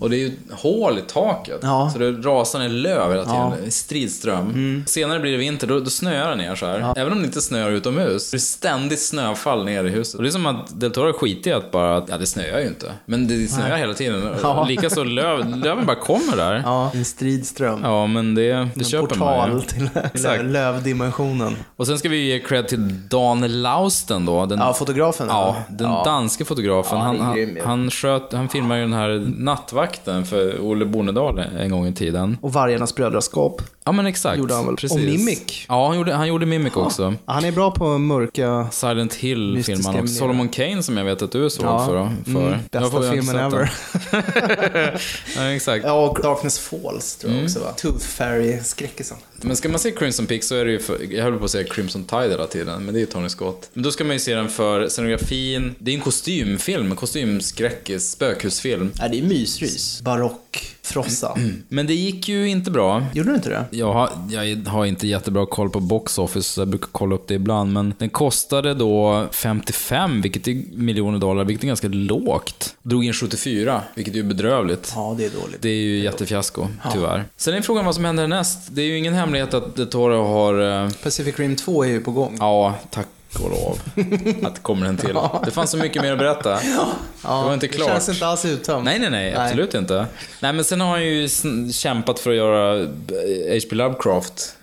Och det är ju hål i taket. Mm. Ja. Så det rasar ner löv hela tiden. Ja. Stridström. Senare blir det vinter, då, då snöar det ner så här. Även om det inte snöar utomhus. Det är ständigt snöfall ner i huset. Och det är som att Del Toro skiter i att bara, att, ja det snöar ju inte. Men det snöar Nej. hela tiden. Ja. Likaså löv, löven bara kommer där. ja, en stridström. Ja, men det, det en köper man ju. portal till Exakt. Lövdimensionen. Och sen ska vi ge cred till Dan Lausten då. Den, Ja, fotografen. Ja, den Ja. danske fotografen. Ja, han, han han, sköt, han filmade ju den här nattvakten för Olle Bornedal en gång i tiden. Och Vargarnas brödraskap. Ja men exakt. Gjorde han väl. Precis. Och Mimic. Ja, han gjorde, han gjorde Mimic också. Ja, Han är bra på mörka... Silent Hill han också. Solomon Kane som jag vet att du såg Ja. för. för. Mm, bästa filmen ever. ja, exakt. Ja, och Darkness Falls tror jag Mm. också va? Tooth Fairy-skräckisen. Men ska man se Crimson Peak så är det ju för, jag höll på att säga Crimson Tide hela tiden, men det är ju Tony Scott. Men då ska man ju se den för scenografin, det är en kostymfilm, kostymskräckis, spökhusfilm. Ja, det är mysrys. Barock, frossa. Men det gick ju inte bra. Gjorde du inte det? Jag har, jag har inte jättebra koll på box office, så jag brukar kolla upp det ibland. Men den kostade då 55 vilket är miljoner dollar, vilket är ganska lågt. Drog in 74, vilket är ju bedrövligt. Ja, det är dåligt. Det är ju jättefiasko, tyvärr. Sen är frågan vad som händer härnäst. Det är ju ingen hemlighet att De Toro har... eh, Pacific Rim 2 är ju på gång. Ja, tack och lov. Att det kommer en till. Det fanns så mycket mer att berätta. det var inte klart. Det känns inte alls uttömt. Nej, nej, nej, absolut inte. Nej, men sen har han ju kämpat för att göra eh, H.P. Lovecraft,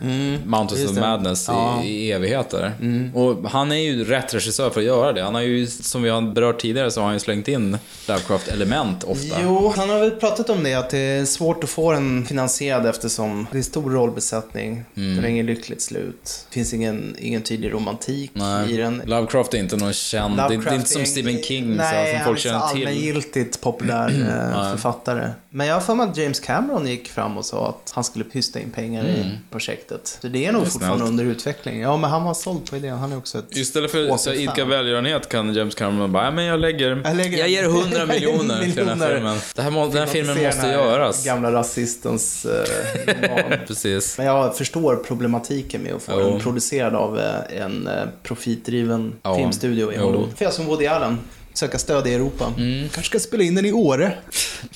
Mountains just of. Madness, Ja. Mm. i, i evigheter. Och han är ju rätt regissör för att göra det. Han har ju, som vi har berört tidigare, så har han ju slängt in Lovecraft-element ofta. Jo, han har väl pratat om det, att det är svårt att få den finansierad eftersom det är stor rollbesättning. Mm. Den har ingen lyckligt slut. Det finns ingen, ingen tydlig romantik i den. Lovecraft är inte någon känd, det, är- det är inte som är- Stephen King Nej, så, som han folk är känner till. allmängiltigt populär eh, Nej. författare. Men jag har för mig att James Cameron gick fram och sa att han skulle pysta in pengar Mm. i projektet. Så det är nog Det är fortfarande snällt. under utveckling. Ja, men han var såld på idén. Han är också ett Istället för att idka välgörenhet kan James Cameron bara, "Ja, men jag lägger, jag, Jag lägger- ger 100 jag ger miljoner till den här filmen. Det här, må, den här filmen måste den här göras. Gamla rasistens eh. Precis. Men jag förstår problematiken med att få Jo. den producerad av eh, en eh, profitdriven Ja. filmstudio i. Hollywood. För jag som Woody Allen, söka stöd i Europa. Mm. Kanske ska spela in den i Åre.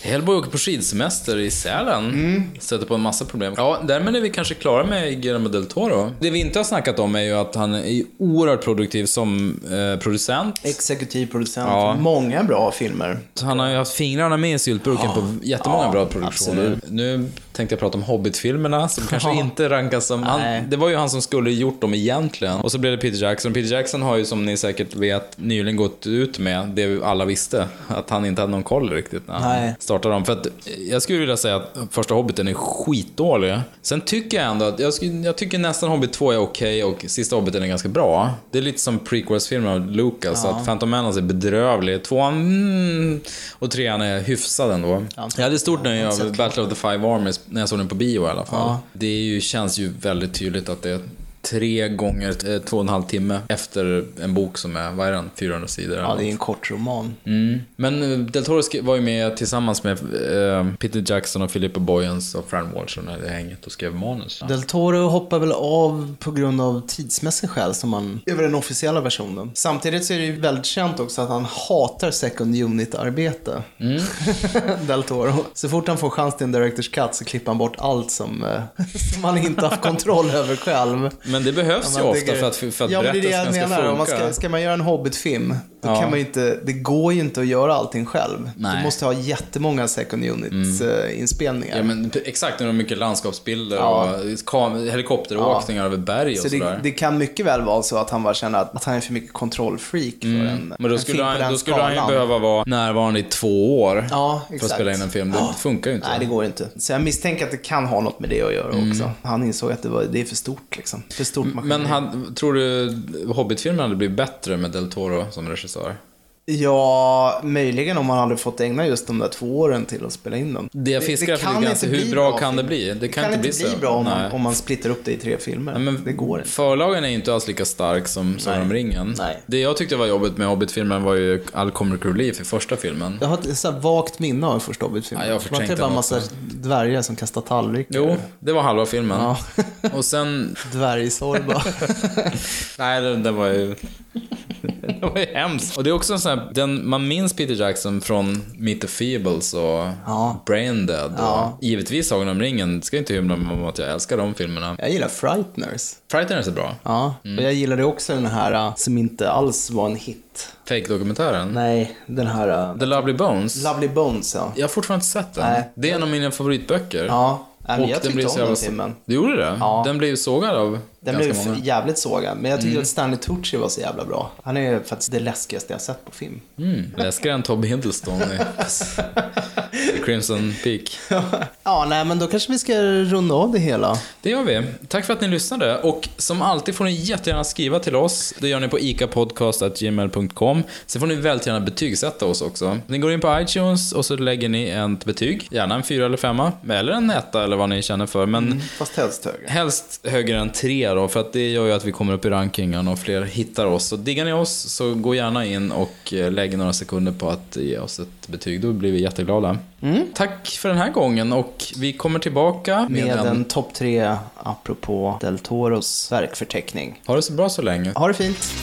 Hellboy åker på skidsemester i Sälen. Mm. Sätter på en massa problem. Ja, därmed är vi kanske klara med Guillermo del Toro. Det vi inte har snackat om är ju att han är oerhört produktiv som eh, producent. Exekutiv producent. Ja. Många bra filmer. Så han har ju haft fingrarna med i syltburken på jättemånga Ja, bra produktioner. absolut. Nu tänkte jag prata om Hobbit-filmerna, som kanske Ja. inte rankas som... Han, det var ju han som skulle gjort dem egentligen. Och så blev det Peter Jackson. Peter Jackson har ju, som ni säkert vet, nyligen gått ut med det alla visste. Att han inte hade någon koll riktigt när han Nej. startade dem. För att jag skulle vilja säga att första Hobbiten är skitdålig. Sen tycker jag ändå att, jag, jag tycker nästan Hobbit 2 är okej och sista Hobbiten är ganska bra. Det är lite som prequels-filmer av Lucas, Ja. att Phantom Menace är bedrövlig. Tvåan, mm, och trean är hyfsad ändå. Jag hade stort nöje av Battle of the Five Armies när jag såg den på bio i alla fall. Ja. Det ju, känns ju väldigt tydligt att det tre gånger eh, två och en halv timme efter en bok som är, vad är den, 400 sidor? Ja, det är en kort roman. Mm. Men eh, Del Toro var ju med tillsammans med eh, Peter Jackson och Philippa Boyens och Fran Walsh och det hänget och skrev manus. Del Toro hoppar väl av på grund av tidsmässig skäl som man, över den officiella versionen. Samtidigt så är det ju väldigt känt också att han hatar second unit-arbete. Mm. Del Toro. Så fort han får chans till en director's cut så klipper han bort allt som, eh, som han inte haft kontroll över själv. Men det behövs Ja, ju ofta tycker- för att, för att ja, men det är det jag berättelsen ska menar. Funka. ska, ska man göra en Hobbit-film, då Ja. kan man ju inte, det går ju inte att göra allting själv. Nej. Du måste ha jättemånga second units-inspelningar. Ja, men p- exakt, när det är mycket landskapsbilder Ja. och helikopteråkningar över berg och Så sådär. det, det kan mycket väl vara så att han bara känner att, att han är för mycket kontrollfreak för en, Mm. Men då en skulle, film på han, den då skulle han ju behöva vara närvarande i två år Ja, för att exakt. spela in en film. Det Ja. funkar ju inte. Nej, det går inte. Så jag misstänker att det kan ha något med det att göra Mm. också. Han insåg att det, var, det är för stort liksom. För stort maskineri. Men han, tror du Hobbit-filmen hade blivit bättre med Del Toro som regissör? Sorry. Ja, möjligen om man hade fått ägna just de där två åren till att spela in dem. Det jag fiskar efter kan lite grann, inte hur bli bra bra kan det bli? Det kan, inte bli, bli så. bra om man, om man splittar upp det i tre filmer. Nej, men det går inte. Förlagen är inte alls lika stark som Sagan om ringen. Nej. Det jag tyckte var jobbigt med Hobbit-filmen var ju all comic relief i första filmen. Jag har ett så vagt minne av den första Hobbit-filmen. Ja, jag har Var inte bara en den massa dvärgar som kastar tallrikar? Jo, det var halva filmen. Ja. Och sen... Dvärgsorba. Nej, den, den var ju... det var ju hemskt. Och det är också en sån här, den, man minns Peter Jackson från Meet the Feebles och Brain Dead. Och Ja. Givetvis Sagan om ringen, ska inte hymla med att jag älskar de filmerna. Jag gillar Frighteners. Frighteners är bra. Ja, Mm. och jag gillade också den här uh, som inte alls var en hit. Fake-dokumentären. Nej, den här... Uh, The Lovely Bones. Lovely Bones, ja. Jag har fortfarande inte sett den. Nej. Det är en av mina favoritböcker. Ja, nej, jag den tyckte om den filmen. Du gjorde det? Ja. Den blev sågad av Den blev många. jävligt sågad, men jag tyckte Mm. att Stanley Tucci var så jävla bra. Han är faktiskt det läskigaste jag sett på film. Mm. Läskigare än Tobbe Hiddleston i Crimson Peak. Ja, nej, men då kanske vi ska runda av det hela. Det gör vi. Tack för att ni lyssnade. Och som alltid får ni jättegärna skriva till oss. Det gör ni på icapodcast.gmail.com. Sen får ni väldigt gärna betygsätta oss också. Ni går in på iTunes och så lägger ni ett betyg. Gärna en fyra eller femma. Eller en etta eller vad ni känner för. Men Fast helst högre. helst högre än tre då. För att det gör ju att vi kommer upp i rankingen och fler hittar oss. Så diggar ni oss så gå gärna in och eh, lägg några sekunder på att ge oss ett betyg. Då blir vi jätteglada. Tack för den här gången och vi kommer tillbaka med, Med en... en topp tre apropå Del Toros verkförteckning. Ha det så bra så länge. Ha det fint.